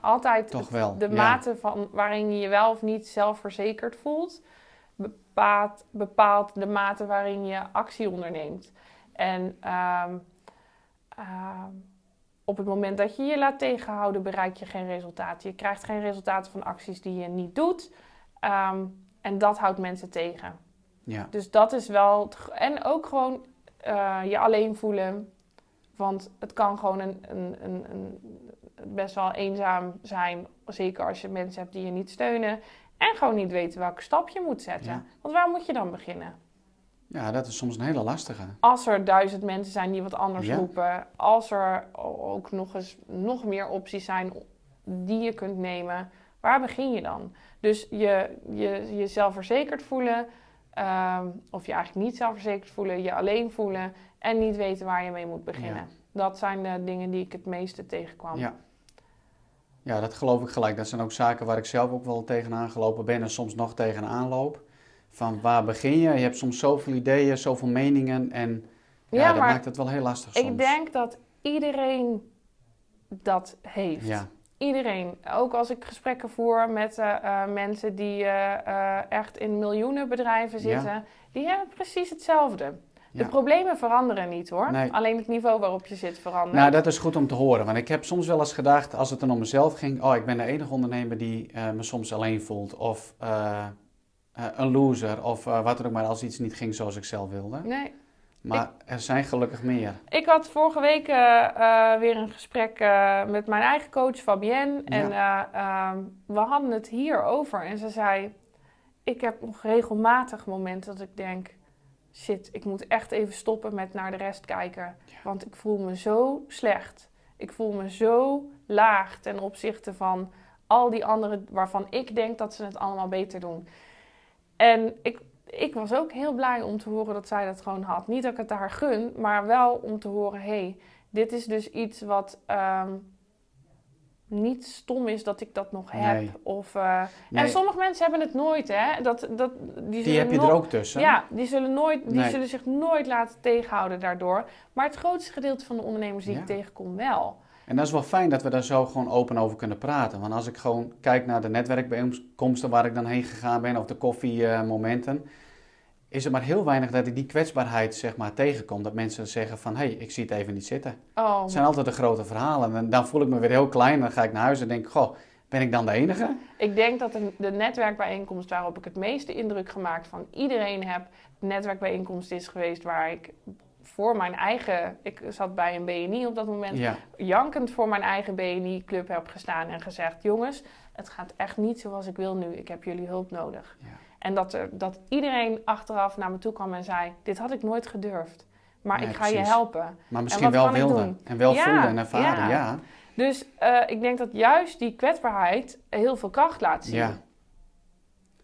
Speaker 2: Altijd
Speaker 1: Toch wel,
Speaker 2: de
Speaker 1: ja.
Speaker 2: mate van waarin je je wel of niet zelfverzekerd voelt, bepaalt, bepaalt de mate waarin je actie onderneemt. En ehm, op het moment dat je je laat tegenhouden, bereik je geen resultaat. Je krijgt geen resultaten van acties die je niet doet. Ehm, en dat houdt mensen tegen.
Speaker 1: Ja,
Speaker 2: Dus dat is wel. En ook gewoon eh, je alleen voelen. Want het kan gewoon een, een, een, een, best wel eenzaam zijn. Zeker als je mensen hebt die je niet steunen. En gewoon niet weten welke stap je moet zetten.
Speaker 1: Ja.
Speaker 2: Want waar moet je dan beginnen?
Speaker 1: Ja, dat is soms een hele lastige.
Speaker 2: Als er duizend mensen zijn die wat anders
Speaker 1: Ja.
Speaker 2: roepen. Als er ook nog eens nog meer opties zijn die je kunt nemen. Waar begin je dan? Dus je, je, je zelfverzekerd voelen. ehm, of je eigenlijk niet zelfverzekerd voelen. Je alleen voelen. En niet weten waar je mee moet beginnen.
Speaker 1: Ja.
Speaker 2: Dat zijn de dingen die ik het meeste tegenkwam.
Speaker 1: Ja. Ja, dat geloof ik gelijk. Dat zijn ook zaken waar ik zelf ook wel tegenaan gelopen ben en soms nog tegenaan loop. Van waar begin je? Je hebt soms zoveel ideeën, zoveel meningen en ja,
Speaker 2: Ja,
Speaker 1: dat maakt het wel heel lastig soms.
Speaker 2: ik denk dat iedereen dat heeft.
Speaker 1: Ja,
Speaker 2: Iedereen. Ook als ik gesprekken voer met eh, eh, mensen die eh, echt in miljoenen bedrijven
Speaker 1: Ja.
Speaker 2: zitten, die hebben precies hetzelfde. De
Speaker 1: Ja.
Speaker 2: problemen veranderen niet hoor.
Speaker 1: Nee.
Speaker 2: Alleen het niveau waarop je zit verandert.
Speaker 1: nou dat is goed om te horen. Want ik heb soms wel eens gedacht, als het dan om mezelf ging, oh ik ben de enige ondernemer die me soms alleen voelt. Of een loser, of eh, wat er ook maar als iets niet ging zoals ik zelf wilde.
Speaker 2: Nee.
Speaker 1: Maar er zijn gelukkig meer.
Speaker 2: Ik had vorige week eh, eh, weer een gesprek eh, met mijn eigen coach Fabienne. En eh, ehm, we hadden het hier over. En ze zei: Ik heb nog regelmatig momenten dat ik denk: shit, ik moet echt even stoppen met naar de rest kijken. Want ik voel me zo slecht. Ik voel me zo laag ten opzichte van al die anderen waarvan ik denk dat ze het allemaal beter doen. En ik, ik was ook heel blij om te horen dat zij dat gewoon had. Niet dat ik het haar gun, maar wel om te horen: hé, hey, dit is dus iets wat ehm, niet stom is dat ik dat nog heb.
Speaker 1: Nee.
Speaker 2: Of, eh,
Speaker 1: Nee,
Speaker 2: En sommige mensen hebben het nooit, hè? Dat, dat, die
Speaker 1: die heb je er ook tussen.
Speaker 2: ja, die zullen, nooit, die
Speaker 1: Nee.
Speaker 2: zullen zich nooit laten tegenhouden daardoor. Maar het grootste gedeelte van de ondernemers die
Speaker 1: Ja.
Speaker 2: ik tegenkom wel.
Speaker 1: En dat is wel fijn dat we daar zo gewoon open over kunnen praten. Want als ik gewoon kijk naar de netwerkbijeenkomsten waar ik dan heen gegaan ben, of de koffiemomenten, is er maar heel weinig dat ik die kwetsbaarheid zeg maar tegenkom. Dat mensen zeggen van, hé, hey, ik zie het even niet zitten.
Speaker 2: Oh,
Speaker 1: Het zijn altijd de grote verhalen. En dan voel ik me weer heel klein. Dan ga ik naar huis en denk, goh, ben ik dan de enige?
Speaker 2: ik denk dat de, netwerkbijeenkomst waarop ik het meeste indruk gemaakt van iedereen heb, netwerkbijeenkomst is geweest waar ik voor mijn eigen, ik zat bij een BNI op dat moment,
Speaker 1: Ja,
Speaker 2: jankend voor mijn eigen BNI-club heb gestaan en gezegd: Jongens, het gaat echt niet zoals ik wil nu. Ik heb jullie hulp nodig.
Speaker 1: Ja.
Speaker 2: En dat, er, dat iedereen achteraf naar me toe kwam en zei: Dit had ik nooit gedurfd. Maar
Speaker 1: Nee,
Speaker 2: ik ga je helpen.
Speaker 1: maar misschien wel wilde. En wel
Speaker 2: Ja,
Speaker 1: voelen en ervaren,
Speaker 2: ja.
Speaker 1: ja.
Speaker 2: Dus eh, ik denk dat juist die kwetsbaarheid heel veel kracht laat zien.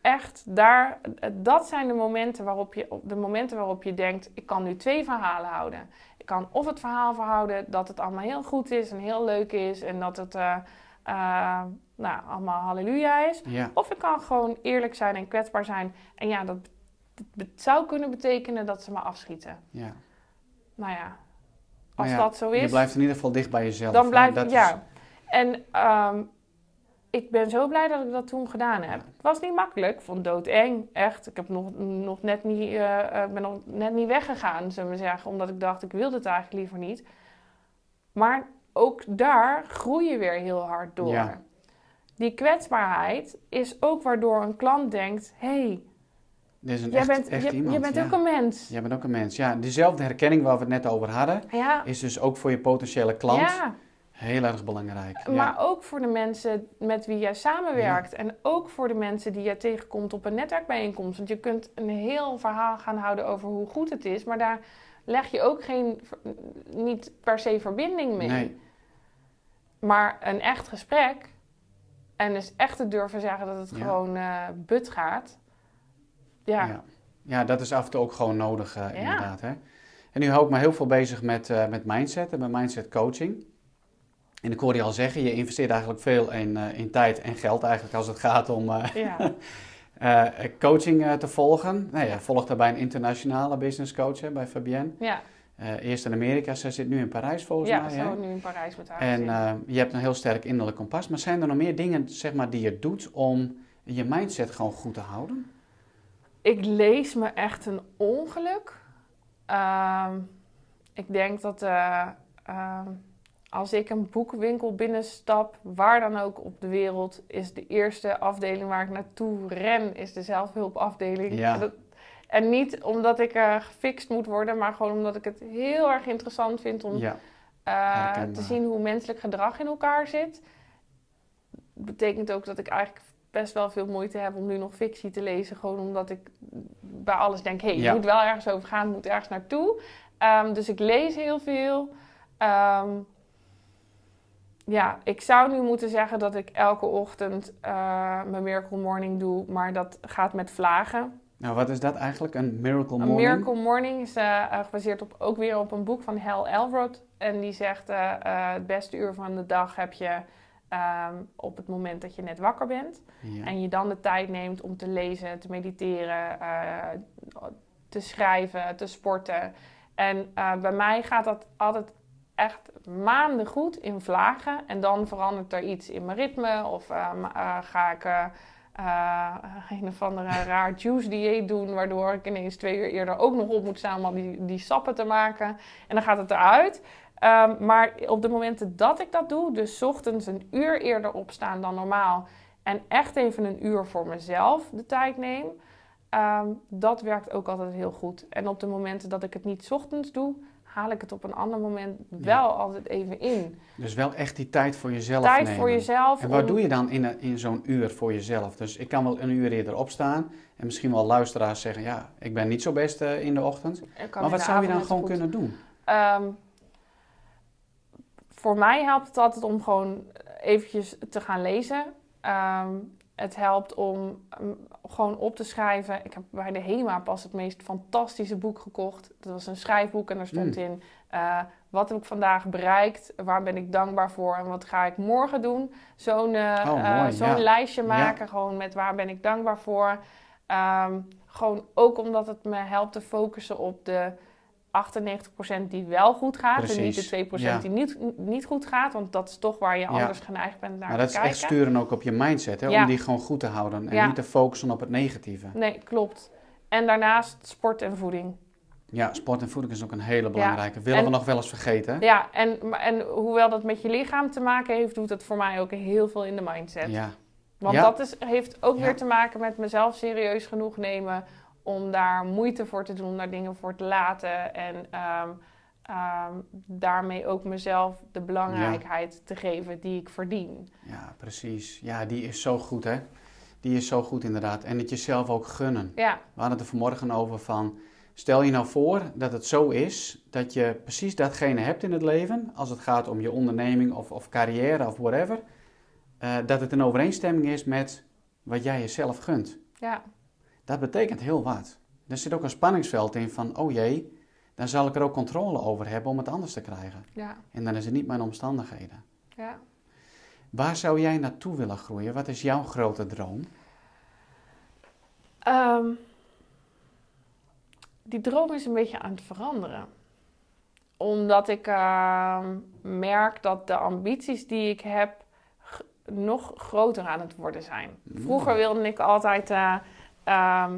Speaker 2: Echt daar, dat zijn de momenten waarop je, de momenten waarop je denkt, ik kan nu twee verhalen houden. Ik kan of het verhaal verhouden dat het allemaal heel goed is en heel leuk is en dat het uh, uh, nou, allemaal halleluja is.
Speaker 1: Ja.
Speaker 2: Of ik kan gewoon eerlijk zijn en kwetsbaar zijn. En ja, dat, dat zou kunnen betekenen dat ze me afschieten.
Speaker 1: Ja.
Speaker 2: Nou ja, als
Speaker 1: ja,
Speaker 2: dat zo is.
Speaker 1: Je blijft in ieder geval dicht bij jezelf.
Speaker 2: Dan blijf
Speaker 1: is-
Speaker 2: ja. En ehm, ik ben zo blij dat ik dat toen gedaan heb. Het was niet makkelijk, ik vond het doodeng, echt. Ik heb nog, nog net niet, eh, ben nog net niet weggegaan, zullen we zeggen. Omdat ik dacht, ik wilde het eigenlijk liever niet. Maar ook daar groei je weer heel hard door.
Speaker 1: Ja.
Speaker 2: Die kwetsbaarheid is ook waardoor een klant denkt... hé, hey, jij
Speaker 1: echt,
Speaker 2: bent,
Speaker 1: echt
Speaker 2: je,
Speaker 1: iemand.
Speaker 2: je bent
Speaker 1: ja.
Speaker 2: ook een mens.
Speaker 1: Jij bent ook een mens. Ja, diezelfde herkenning waar we het net over hadden,
Speaker 2: Ja,
Speaker 1: is dus ook voor je potentiële klant
Speaker 2: ja.
Speaker 1: Heel erg belangrijk. Ja.
Speaker 2: Maar ook voor de mensen met wie jij samenwerkt. En ook voor de mensen die jij tegenkomt op een netwerkbijeenkomst. Want je kunt een heel verhaal gaan houden over hoe goed het is. Maar daar leg je ook geen, niet per se verbinding mee.
Speaker 1: Nee,
Speaker 2: Maar een echt gesprek. En dus echt te durven zeggen dat het
Speaker 1: Ja.
Speaker 2: gewoon eh but gaat. Ja,
Speaker 1: ja. dat is af en toe ook gewoon nodig, eh, inderdaad. Hè? En nu hou ik me heel veel bezig met, eh, met mindset en met mindset coaching. En ik hoorde je al zeggen, je investeert eigenlijk veel in, eh, in tijd en geld eigenlijk als het gaat om eh,
Speaker 2: ja.
Speaker 1: eh, coaching te volgen. Nou, ja, volgt daarbij een internationale business coach hè, bij Fabienne.
Speaker 2: ja.
Speaker 1: Eerst in Amerika, zij zit nu in Parijs volgens
Speaker 2: ja
Speaker 1: mij.
Speaker 2: zo
Speaker 1: hè?
Speaker 2: nu in Parijs met haar
Speaker 1: En je hebt een heel sterk innerlijk kompas. Maar zijn er nog meer dingen zeg maar, die je doet om je mindset gewoon goed te houden?
Speaker 2: Ik lees me echt een ongeluk. Ehm, ik denk dat eh, ehm, als ik een boekwinkel binnenstap, waar dan ook op de wereld, is de eerste afdeling waar ik naartoe ren, is de zelfhulpafdeling.
Speaker 1: Ja.
Speaker 2: En, dat- en niet omdat ik eh, gefixt moet worden, maar gewoon omdat ik het heel erg interessant vind om
Speaker 1: Ja,
Speaker 2: eh, te zien hoe menselijk gedrag in elkaar zit. Betekent ook dat ik eigenlijk best wel veel moeite heb om nu nog fictie te lezen. Gewoon omdat ik bij alles denk, hé, hey,
Speaker 1: Ja.
Speaker 2: het moet wel ergens over gaan, het moet ergens naartoe. Ehm, dus ik lees heel veel. Ehm, ja, ik zou nu moeten zeggen dat ik elke ochtend eh, mijn Miracle Morning doe, maar dat gaat met vlagen.
Speaker 1: nou wat is dat eigenlijk? Een miracle
Speaker 2: Een
Speaker 1: morning?
Speaker 2: Miracle Morning is eh, eh, gebaseerd op, ook weer op een boek van Hal Elrod. En die zegt, het beste uur van de dag heb je ehm, op het moment dat je net wakker bent.
Speaker 1: Ja.
Speaker 2: En je dan de tijd neemt om te lezen, te mediteren, te schrijven, te sporten. En bij mij gaat dat altijd echt maanden goed in vlagen. En dan verandert er iets in mijn ritme. Of eh, eh, ga ik eh, een of andere raar juice dieet doen... waardoor ik ineens twee uur eerder ook nog op moet staan... om al die, die sappen te maken. En dan gaat het eruit. Ehm, maar op de momenten dat ik dat doe... dus 's ochtends een uur eerder opstaan dan normaal... en echt even een uur voor mezelf de tijd neem... ehm, dat werkt ook altijd heel goed. En op de momenten dat ik het niet 's ochtends doe... haal ik het op een ander moment wel altijd even in.
Speaker 1: Dus wel echt die tijd voor jezelf
Speaker 2: Tijd
Speaker 1: nemen.
Speaker 2: voor jezelf.
Speaker 1: En wat
Speaker 2: om-
Speaker 1: doe je dan in, in zo'n uur voor jezelf? Dus ik kan wel een uur eerder opstaan. En misschien wel luisteraars zeggen, ja, ik ben niet zo best eh, in de ochtend. Maar wat zou je dan gewoon
Speaker 2: goed.
Speaker 1: kunnen doen?
Speaker 2: Ehm, voor mij helpt het altijd om gewoon eventjes te gaan lezen. Ehm, het helpt om um, gewoon op te schrijven. Ik heb bij de HEMA pas het meest fantastische boek gekocht. Dat was een schrijfboek en daar stond
Speaker 1: Mm.
Speaker 2: in... eh, wat heb ik vandaag bereikt? Waar ben ik dankbaar voor? En wat ga ik morgen doen? Zo'n eh,
Speaker 1: Oh,
Speaker 2: eh, zo'n
Speaker 1: ja.
Speaker 2: lijstje
Speaker 1: Ja.
Speaker 2: maken, gewoon met waar ben ik dankbaar voor. Ehm, gewoon ook omdat het me helpt te focussen op de 98% die wel goed gaat. En niet de 2%
Speaker 1: ja.
Speaker 2: die niet, niet goed gaat. Want dat is toch waar je
Speaker 1: Ja.
Speaker 2: anders geneigd bent naar
Speaker 1: Maar
Speaker 2: te
Speaker 1: dat is
Speaker 2: kijken.
Speaker 1: echt sturen ook op je mindset, hè,
Speaker 2: Ja.
Speaker 1: om die gewoon goed te houden. En niet te focussen op het negatieve.
Speaker 2: Nee, klopt. En daarnaast sport en voeding.
Speaker 1: Ja, sport en voeding is ook een hele belangrijke. Willen
Speaker 2: En-
Speaker 1: we nog wel eens vergeten.
Speaker 2: Ja, en, en hoewel dat met je lichaam te maken heeft, doet het voor mij ook heel veel in de mindset.
Speaker 1: Ja,
Speaker 2: Want dat is, heeft ook weer te maken met mezelf serieus genoeg nemen om daar moeite voor te doen, daar dingen voor te laten. En ehm, ehm, daarmee ook mezelf de belangrijkheid te geven die ik verdien.
Speaker 1: ja, precies. Ja, die is zo goed, hè. Die is zo goed, inderdaad. En het jezelf ook gunnen.
Speaker 2: Ja,
Speaker 1: We hadden het er vanmorgen over van... Stel je nou voor dat het zo is dat je precies datgene hebt in het leven... als het gaat om je onderneming of, of carrière of whatever... eh, dat het in overeenstemming is met wat jij jezelf gunt.
Speaker 2: Ja.
Speaker 1: Dat betekent heel wat. Er zit ook een spanningsveld in van, oh jee, dan zal ik er ook controle over hebben om het anders te krijgen.
Speaker 2: Ja.
Speaker 1: En dan is het niet mijn omstandigheden.
Speaker 2: Ja.
Speaker 1: Waar zou jij naartoe willen groeien? Wat is jouw grote droom?
Speaker 2: Ehm, die droom is een beetje aan het veranderen. Omdat ik ehm, merk dat de ambities die ik heb nog groter aan het worden zijn. Vroeger wilde ik altijd. eh, ehm,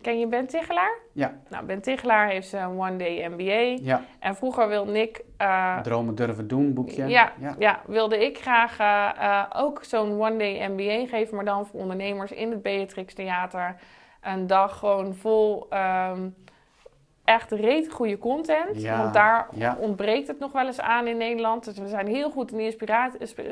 Speaker 2: ken je Ben Tichelaar?
Speaker 1: Ja.
Speaker 2: Nou, Ben Tichelaar heeft een One Day MBA.
Speaker 1: Ja,
Speaker 2: En vroeger wilde ik. eh,
Speaker 1: dromen durven doen boekje.
Speaker 2: ja,
Speaker 1: ja.
Speaker 2: ja, wilde ik graag eh, ook zo'n One Day MBA geven, maar dan voor ondernemers in het Beatrix Theater. Een dag gewoon vol ehm, echt reet goede content.
Speaker 1: Ja,
Speaker 2: Want daar ontbreekt het nog wel eens aan in Nederland. Dus we zijn heel goed in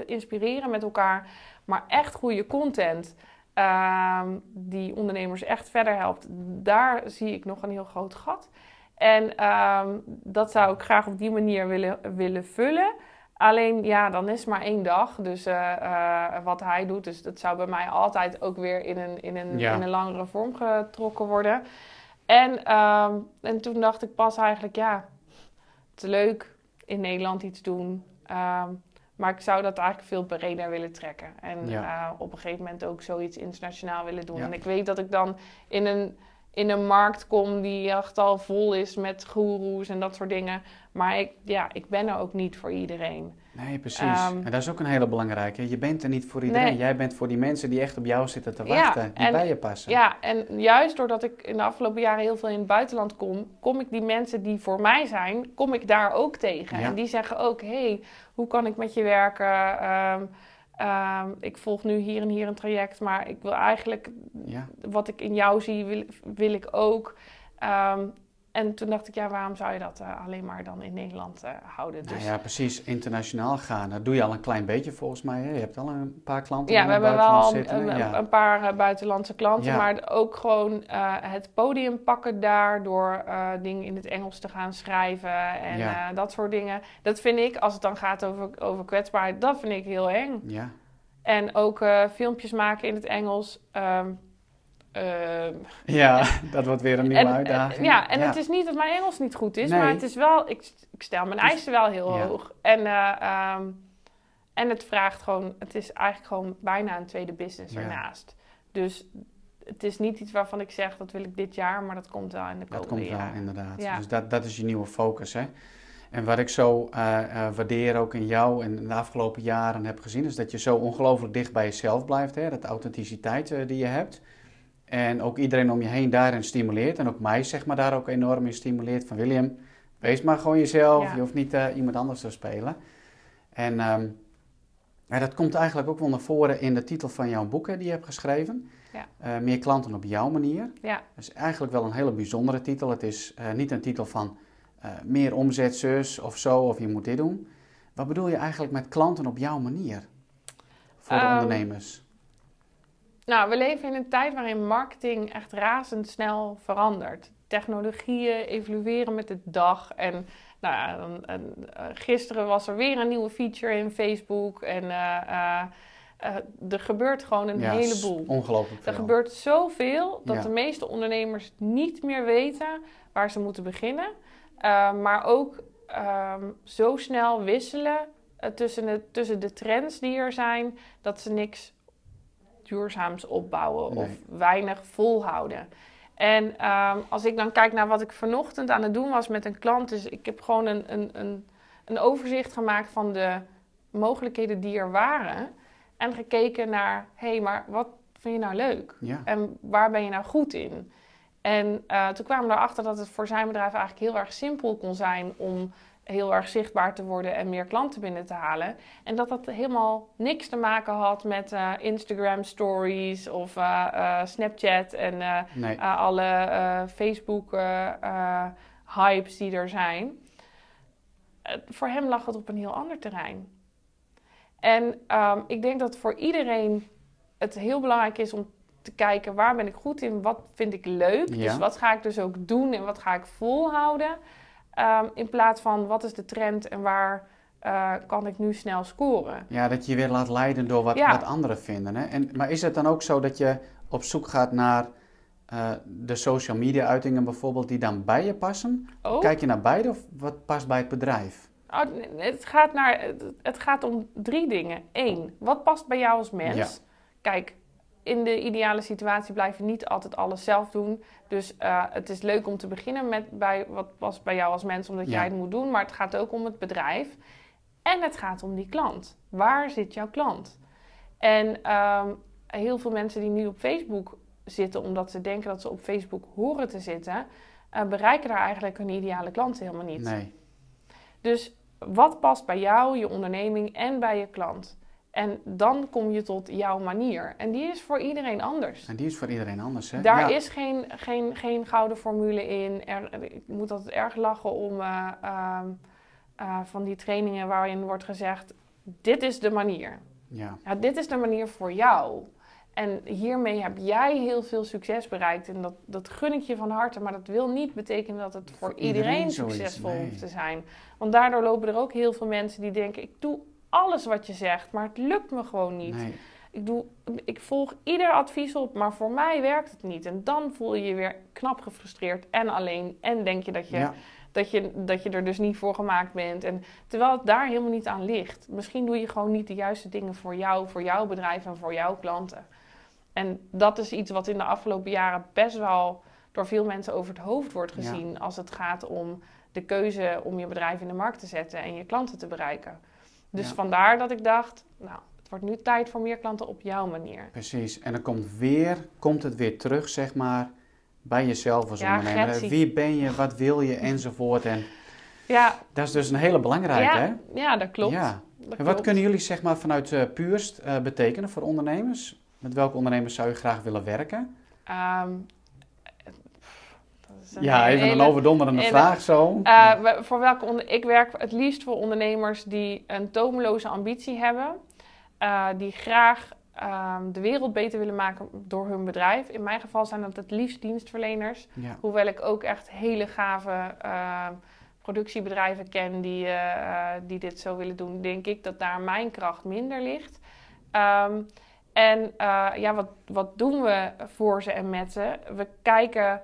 Speaker 2: inspireren met elkaar. Maar echt goede content ehm, die ondernemers echt verder helpt. Daar zie ik nog een heel groot gat. En ehm, dat zou ik graag op die manier willen, willen vullen. Alleen ja, dan is het maar één dag. Dus eh, eh, wat hij doet, dus dat zou bij mij altijd ook weer in een, in een,
Speaker 1: Ja.
Speaker 2: in een langere vorm getrokken worden. En, ehm, en toen dacht ik pas eigenlijk, ja, het is leuk in Nederland iets doen. ehm, maar ik zou dat eigenlijk veel breder willen trekken. En
Speaker 1: Ja.
Speaker 2: eh, op een gegeven moment ook zoiets internationaal willen doen.
Speaker 1: Ja.
Speaker 2: En ik weet dat ik dan in een, in een markt kom die echt al vol is met goeroes en dat soort dingen. Maar ik, ja, ik ben er ook niet voor iedereen.
Speaker 1: Nee, precies.
Speaker 2: Ehm,
Speaker 1: en dat is ook een hele belangrijke. Je bent er niet voor iedereen.
Speaker 2: Nee.
Speaker 1: Jij bent voor die mensen die echt op jou zitten te
Speaker 2: Ja,
Speaker 1: wachten. die
Speaker 2: en-
Speaker 1: bij je passen.
Speaker 2: Ja, en juist doordat ik in de afgelopen jaren heel veel in het buitenland kom, kom ik die mensen die voor mij zijn, kom ik daar ook tegen.
Speaker 1: Ja.
Speaker 2: En die zeggen ook, hey, hoe kan ik met je werken? Ehm, ehm, ik volg nu hier en hier een traject, maar ik wil eigenlijk,
Speaker 1: Ja.
Speaker 2: wat ik in jou zie, wil, wil ik ook. En toen dacht ik, ja, waarom zou je dat eh, alleen maar dan in Nederland eh, houden?
Speaker 1: Nou
Speaker 2: Dus,
Speaker 1: ja, precies. Internationaal gaan. Dat doe je al een klein beetje volgens mij. Hè? Je hebt al een paar klanten
Speaker 2: Ja,
Speaker 1: in
Speaker 2: we hebben wel een, een,
Speaker 1: ja.
Speaker 2: een paar eh, buitenlandse klanten,
Speaker 1: Ja.
Speaker 2: maar ook gewoon het podium pakken daar door dingen in het Engels te gaan schrijven en
Speaker 1: Ja.
Speaker 2: dat soort dingen. Dat vind ik, als het dan gaat over, over kwetsbaarheid, dat vind ik heel eng.
Speaker 1: ja.
Speaker 2: En ook filmpjes maken in het Engels. ehm,
Speaker 1: ja, dat wordt weer een nieuwe
Speaker 2: en, en-
Speaker 1: uitdaging.
Speaker 2: ja, en het is niet dat mijn Engels niet goed is,
Speaker 1: Nee.
Speaker 2: maar het is wel, ik, ik stel mijn eisen wel heel
Speaker 1: ja.
Speaker 2: hoog. En, eh, ehm, en het vraagt gewoon, het is eigenlijk gewoon bijna een tweede business ernaast. Dus het is niet iets waarvan ik zeg, dat wil ik dit jaar, maar dat komt wel in de
Speaker 1: Dat
Speaker 2: komende
Speaker 1: komt wel, inderdaad.
Speaker 2: Ja.
Speaker 1: Dus dat, dat is je nieuwe focus. Hè? En wat ik zo eh, eh, waardeer ook in jou en de afgelopen jaren heb gezien, is dat je zo ongelooflijk dicht bij jezelf blijft. Hè? Dat authenticiteit eh, die je hebt. En ook iedereen om je heen daarin stimuleert. En ook mij zeg maar daar ook enorm in stimuleert. Van William, wees maar gewoon jezelf.
Speaker 2: Ja.
Speaker 1: Je hoeft niet eh, iemand anders te spelen. En ehm, ja, dat komt eigenlijk ook wel naar voren in de titel van jouw boek hè, die je hebt geschreven.
Speaker 2: Ja.
Speaker 1: Eh, meer klanten op jouw manier.
Speaker 2: Ja,
Speaker 1: Dat is eigenlijk wel een hele bijzondere titel. Het is eh, niet een titel van meer omzet, zus of zo, of je moet dit doen. Wat bedoel je eigenlijk met klanten op jouw manier? Voor de
Speaker 2: Ehm,
Speaker 1: ondernemers.
Speaker 2: Nou, we leven in een tijd waarin marketing echt razendsnel verandert. Technologieën evolueren met de dag. En nou ja, en, eh, gisteren was er weer een nieuwe feature in Facebook. En eh, eh, er gebeurt gewoon een
Speaker 1: Ja,
Speaker 2: heleboel.
Speaker 1: Ongelooflijk veel.
Speaker 2: Er gebeurt zoveel dat
Speaker 1: Ja.
Speaker 2: de meeste ondernemers niet meer weten waar ze moeten beginnen. Maar ook ehm, zo snel wisselen tussen, de, tussen de trends die er zijn, dat ze niks duurzaams opbouwen
Speaker 1: Nee.
Speaker 2: of weinig volhouden. En ehm, als ik dan kijk naar wat ik vanochtend aan het doen was met een klant, dus ik heb gewoon een, een, een, een overzicht gemaakt van de mogelijkheden die er waren. En gekeken naar, hé, hey, maar wat vind je nou leuk?
Speaker 1: Ja,
Speaker 2: En waar ben je nou goed in? En eh, toen kwamen we erachter dat het voor zijn bedrijf eigenlijk heel erg simpel kon zijn om heel erg zichtbaar te worden en meer klanten binnen te halen. En dat dat helemaal niks te maken had met eh, Instagram stories of eh, eh, Snapchat en
Speaker 1: nee.
Speaker 2: alle Facebook hypes die er zijn. Voor hem lag het op een heel ander terrein. En ehm, ik denk dat voor iedereen het heel belangrijk is om te kijken waar ben ik goed in, wat vind ik leuk.
Speaker 1: Ja.
Speaker 2: Dus wat ga ik dus ook doen en wat ga ik volhouden. Ehm, in plaats van wat is de trend en waar eh, kan ik nu snel scoren.
Speaker 1: Ja, dat je je weer laat leiden door wat,
Speaker 2: Ja.
Speaker 1: wat anderen vinden. Hè? En, maar is het dan ook zo dat je op zoek gaat naar uh, de social media uitingen bijvoorbeeld die dan bij je passen?
Speaker 2: Oh.
Speaker 1: Kijk je naar beide of wat past bij het bedrijf?
Speaker 2: Oh, het, gaat naar, het gaat om drie dingen. Eén, wat past bij jou als mens? Kijk, in de ideale situatie blijf je niet altijd alles zelf doen. Dus uh, het is leuk om te beginnen met bij wat past bij jou als mens, omdat jij het moet doen. Maar het gaat ook om het bedrijf. En het gaat om die klant. Waar zit jouw klant? En um, heel veel mensen die nu op Facebook zitten, omdat ze denken dat ze op Facebook horen te zitten, uh, bereiken daar eigenlijk hun ideale klant helemaal niet.
Speaker 1: Nee.
Speaker 2: Dus wat past bij jou, je onderneming en bij je klant? En dan kom je tot jouw manier. En die is voor iedereen anders.
Speaker 1: En die is voor iedereen anders, hè?
Speaker 2: Daar is geen, geen, geen gouden formule in. Er, ik moet altijd erg lachen om uh, uh, uh, van die trainingen waarin wordt gezegd... dit is de manier.
Speaker 1: Ja.
Speaker 2: ja. Dit is de manier voor jou. En hiermee heb jij heel veel succes bereikt. En dat, dat gun ik je van harte. Maar dat wil niet betekenen dat het voor, voor iedereen, iedereen succesvol nee. hoeft te zijn. Want daardoor lopen er ook heel veel mensen die denken... ik doe alles wat je zegt, maar het lukt me gewoon niet.
Speaker 1: Nee.
Speaker 2: Ik, doe, ik volg ieder advies op, maar voor mij werkt het niet. En dan voel je je weer knap gefrustreerd en alleen. En denk je dat je,
Speaker 1: Ja.
Speaker 2: dat je, dat je er dus niet voor gemaakt bent. En, terwijl het daar helemaal niet aan ligt. Misschien doe je gewoon niet de juiste dingen voor jou, voor jouw bedrijf en voor jouw klanten. En dat is iets wat in de afgelopen jaren best wel door veel mensen over het hoofd wordt
Speaker 1: Ja.
Speaker 2: gezien. Als het gaat om de keuze om je bedrijf in de markt te zetten en je klanten te bereiken. Dus
Speaker 1: Ja.
Speaker 2: vandaar dat ik dacht, nou, het wordt nu tijd voor meer klanten op jouw manier.
Speaker 1: Precies. En dan komt, weer, komt het weer terug, zeg maar, bij jezelf als
Speaker 2: Ja,
Speaker 1: ondernemer. Wie ben je, wat wil je, enzovoort. En
Speaker 2: Ja,
Speaker 1: dat is dus een hele belangrijke, hè?
Speaker 2: ja, ja dat klopt.
Speaker 1: Ja.
Speaker 2: Dat
Speaker 1: En wat
Speaker 2: klopt.
Speaker 1: kunnen jullie, zeg maar, vanuit eh Puurst eh, betekenen voor ondernemers? Met welke ondernemers zou je graag willen werken?
Speaker 2: Ehm, een
Speaker 1: Ja, even een overdonderende vraag zo.
Speaker 2: Eh, voor welke onder- ik werk het liefst voor ondernemers die een tomeloze ambitie hebben. eh, die graag ehm, de wereld beter willen maken door hun bedrijf. In mijn geval zijn dat het liefst dienstverleners.
Speaker 1: ja.
Speaker 2: Hoewel ik ook echt hele gave ehm, productiebedrijven ken die, eh, die dit zo willen doen, denk ik dat daar mijn kracht minder ligt. Ehm, en ja, wat, wat doen we voor ze en met ze? We kijken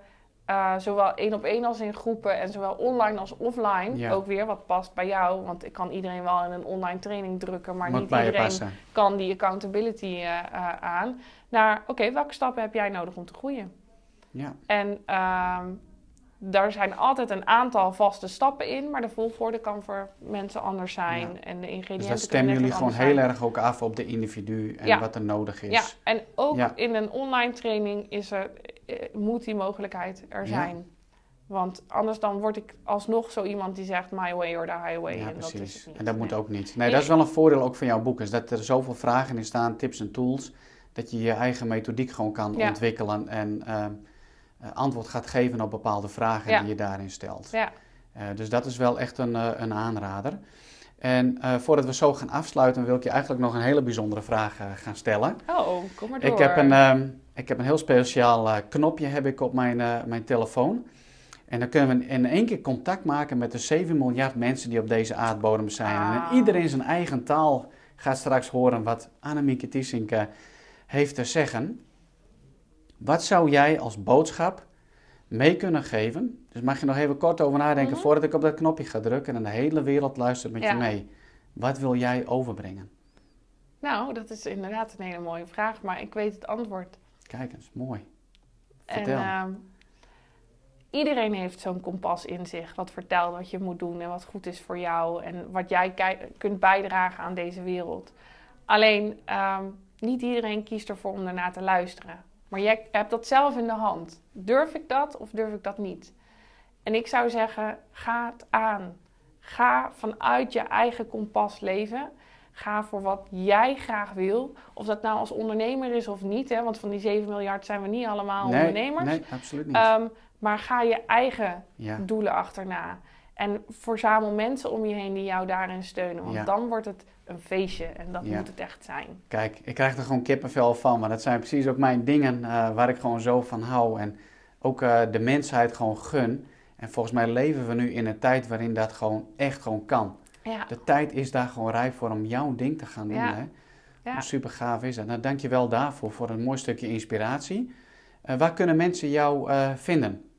Speaker 2: eh, zowel één op één als in groepen en zowel online als offline.
Speaker 1: Ja.
Speaker 2: Ook weer wat past bij jou, want ik kan iedereen wel in een online training drukken, maar
Speaker 1: Moet
Speaker 2: niet iedereen kan die accountability eh, eh, aan. Naar, oké, welke stappen heb jij nodig om te groeien?
Speaker 1: Ja.
Speaker 2: En ehm, daar zijn altijd een aantal vaste stappen in, maar de volgorde kan voor mensen anders zijn.
Speaker 1: Ja.
Speaker 2: En de ingrediënten
Speaker 1: Dus dat
Speaker 2: kunnen
Speaker 1: stemmen jullie gewoon heel
Speaker 2: zijn.
Speaker 1: erg ook af op de individu en
Speaker 2: Ja.
Speaker 1: wat er nodig is.
Speaker 2: Ja, en ook in een online training is er, moet die mogelijkheid er
Speaker 1: Ja.
Speaker 2: zijn. Want anders dan word ik alsnog zo iemand die zegt my way or the highway.
Speaker 1: Ja,
Speaker 2: en dat is
Speaker 1: precies.
Speaker 2: het niet.
Speaker 1: en dat moet ook niet. Nee, dat is wel een voordeel ook van jouw boek. Is dat er zoveel vragen in staan, tips en tools. Dat je je eigen methodiek gewoon kan
Speaker 2: Ja.
Speaker 1: ontwikkelen. En ehm, eh, antwoord gaat geven op bepaalde vragen
Speaker 2: Ja.
Speaker 1: die je daarin stelt.
Speaker 2: Ja,
Speaker 1: Eh, dus dat is wel echt een, eh, een aanrader. En eh, voordat we zo gaan afsluiten, wil ik je eigenlijk nog een hele bijzondere vraag eh, gaan stellen.
Speaker 2: oh, kom maar door.
Speaker 1: Ik heb een, ehm, ik heb een heel speciaal eh, knopje heb ik op mijn, eh, mijn telefoon. En dan kunnen we in één keer contact maken met de 7 miljard mensen die op deze aardbodem zijn.
Speaker 2: Ah.
Speaker 1: En iedereen zijn eigen taal gaat straks horen wat Annemieke Tiesink eh, heeft te zeggen. Wat zou jij als boodschap mee kunnen geven? Dus mag je nog even kort over nadenken
Speaker 2: Mhm.
Speaker 1: voordat ik op dat knopje ga drukken en de hele wereld luistert met
Speaker 2: Ja.
Speaker 1: je mee. Wat wil jij overbrengen?
Speaker 2: Nou, dat is inderdaad een hele mooie vraag, maar ik weet het antwoord.
Speaker 1: Kijk eens, mooi.
Speaker 2: En
Speaker 1: Vertel.
Speaker 2: ehm, iedereen heeft zo'n kompas in zich. Wat vertelt wat je moet doen en wat goed is voor jou. En wat jij kunt bijdragen aan deze wereld. Alleen, ehm, niet iedereen kiest ervoor om daarna te luisteren. Maar jij hebt dat zelf in de hand. Durf ik dat of durf ik dat niet? En ik zou zeggen, ga het aan. Ga vanuit je eigen kompas leven. Ga voor wat jij graag wil. Of dat nou als ondernemer is of niet. Hè? Want van die 7 miljard zijn we niet allemaal
Speaker 1: nee,
Speaker 2: ondernemers.
Speaker 1: nee, absoluut niet.
Speaker 2: Ehm, maar ga je eigen
Speaker 1: ja.
Speaker 2: doelen achterna. En verzamel mensen om je heen die jou daarin steunen. Want
Speaker 1: Ja.
Speaker 2: dan wordt het een feestje. En dat
Speaker 1: Ja.
Speaker 2: moet het echt zijn.
Speaker 1: Kijk, ik krijg er gewoon kippenvel van, maar dat zijn precies ook mijn dingen eh, waar ik gewoon zo van hou. En ook eh, de mensheid gewoon gun. En volgens mij leven we nu in een tijd waarin dat gewoon echt gewoon kan.
Speaker 2: Ja,
Speaker 1: De tijd is daar gewoon rijp voor om jouw ding te gaan doen.
Speaker 2: Ja.
Speaker 1: Hè? Hoe super gaaf is dat? Nou, dank je wel daarvoor, voor een mooi stukje inspiratie. waar kunnen mensen jou vinden?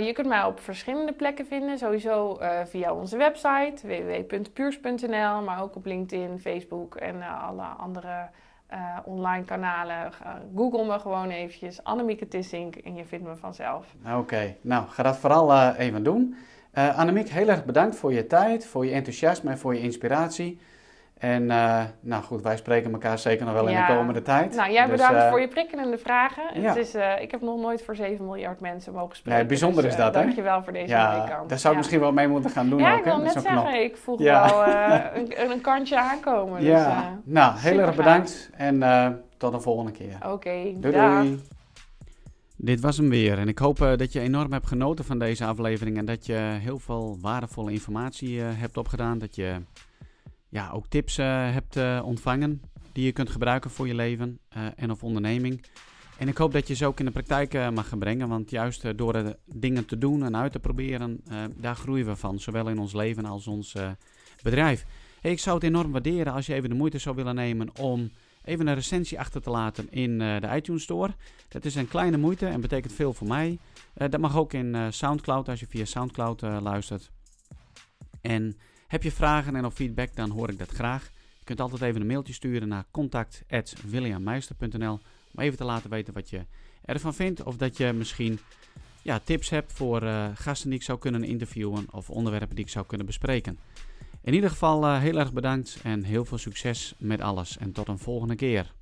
Speaker 2: je kunt mij op verschillende plekken vinden. Sowieso via onze website www.puurs.nl, maar ook op LinkedIn, Facebook en alle andere online kanalen. Google me gewoon eventjes, Annemieke Tissink, en je vindt me vanzelf.
Speaker 1: Oké, nou ga dat vooral even doen. Uh, Annemiek, heel erg bedankt voor je tijd, voor je enthousiasme en voor je inspiratie. En uh, nou goed, wij spreken elkaar zeker nog wel in de komende tijd.
Speaker 2: Nou, jij dus, bedankt uh, voor je prikkelende vragen. Ja. Het is, uh, ik heb nog nooit voor 7 miljard mensen mogen spreken.
Speaker 1: Ja, bijzonder
Speaker 2: dus,
Speaker 1: is dat, hè?
Speaker 2: Dankjewel voor deze ja,
Speaker 1: Daar zou ik misschien wel mee moeten gaan doen
Speaker 2: Ja,
Speaker 1: ook,
Speaker 2: ik wil net zeggen, knop. ik voel wel een, een, kantje aankomen.
Speaker 1: Ja, dus, nou, heel erg bedankt en tot de volgende keer.
Speaker 2: Oké, okay,
Speaker 1: doei, doei. Dit was hem weer en ik hoop dat je enorm hebt genoten van deze aflevering en dat je heel veel waardevolle informatie hebt opgedaan. Dat je ja, ook tips uh, hebt ontvangen die je kunt gebruiken voor je leven en of onderneming. En ik hoop dat je ze ook in de praktijk mag gaan brengen, want juist door de dingen te doen en uit te proberen, daar groeien we van, zowel in ons leven als ons bedrijf. Ik zou het enorm waarderen als je even de moeite zou willen nemen om even een recensie achter te laten in de iTunes Store. Dat is een kleine moeite en betekent veel voor mij. dat mag ook in SoundCloud als je via SoundCloud luistert. En heb je vragen en of feedback, dan hoor ik dat graag. Je kunt altijd even een mailtje sturen naar contact.williammeister.nl om even te laten weten wat je ervan vindt. Of dat je misschien ja, tips hebt voor gasten die ik zou kunnen interviewen of onderwerpen die ik zou kunnen bespreken. In ieder geval uh, heel erg bedankt en heel veel succes met alles en tot een volgende keer.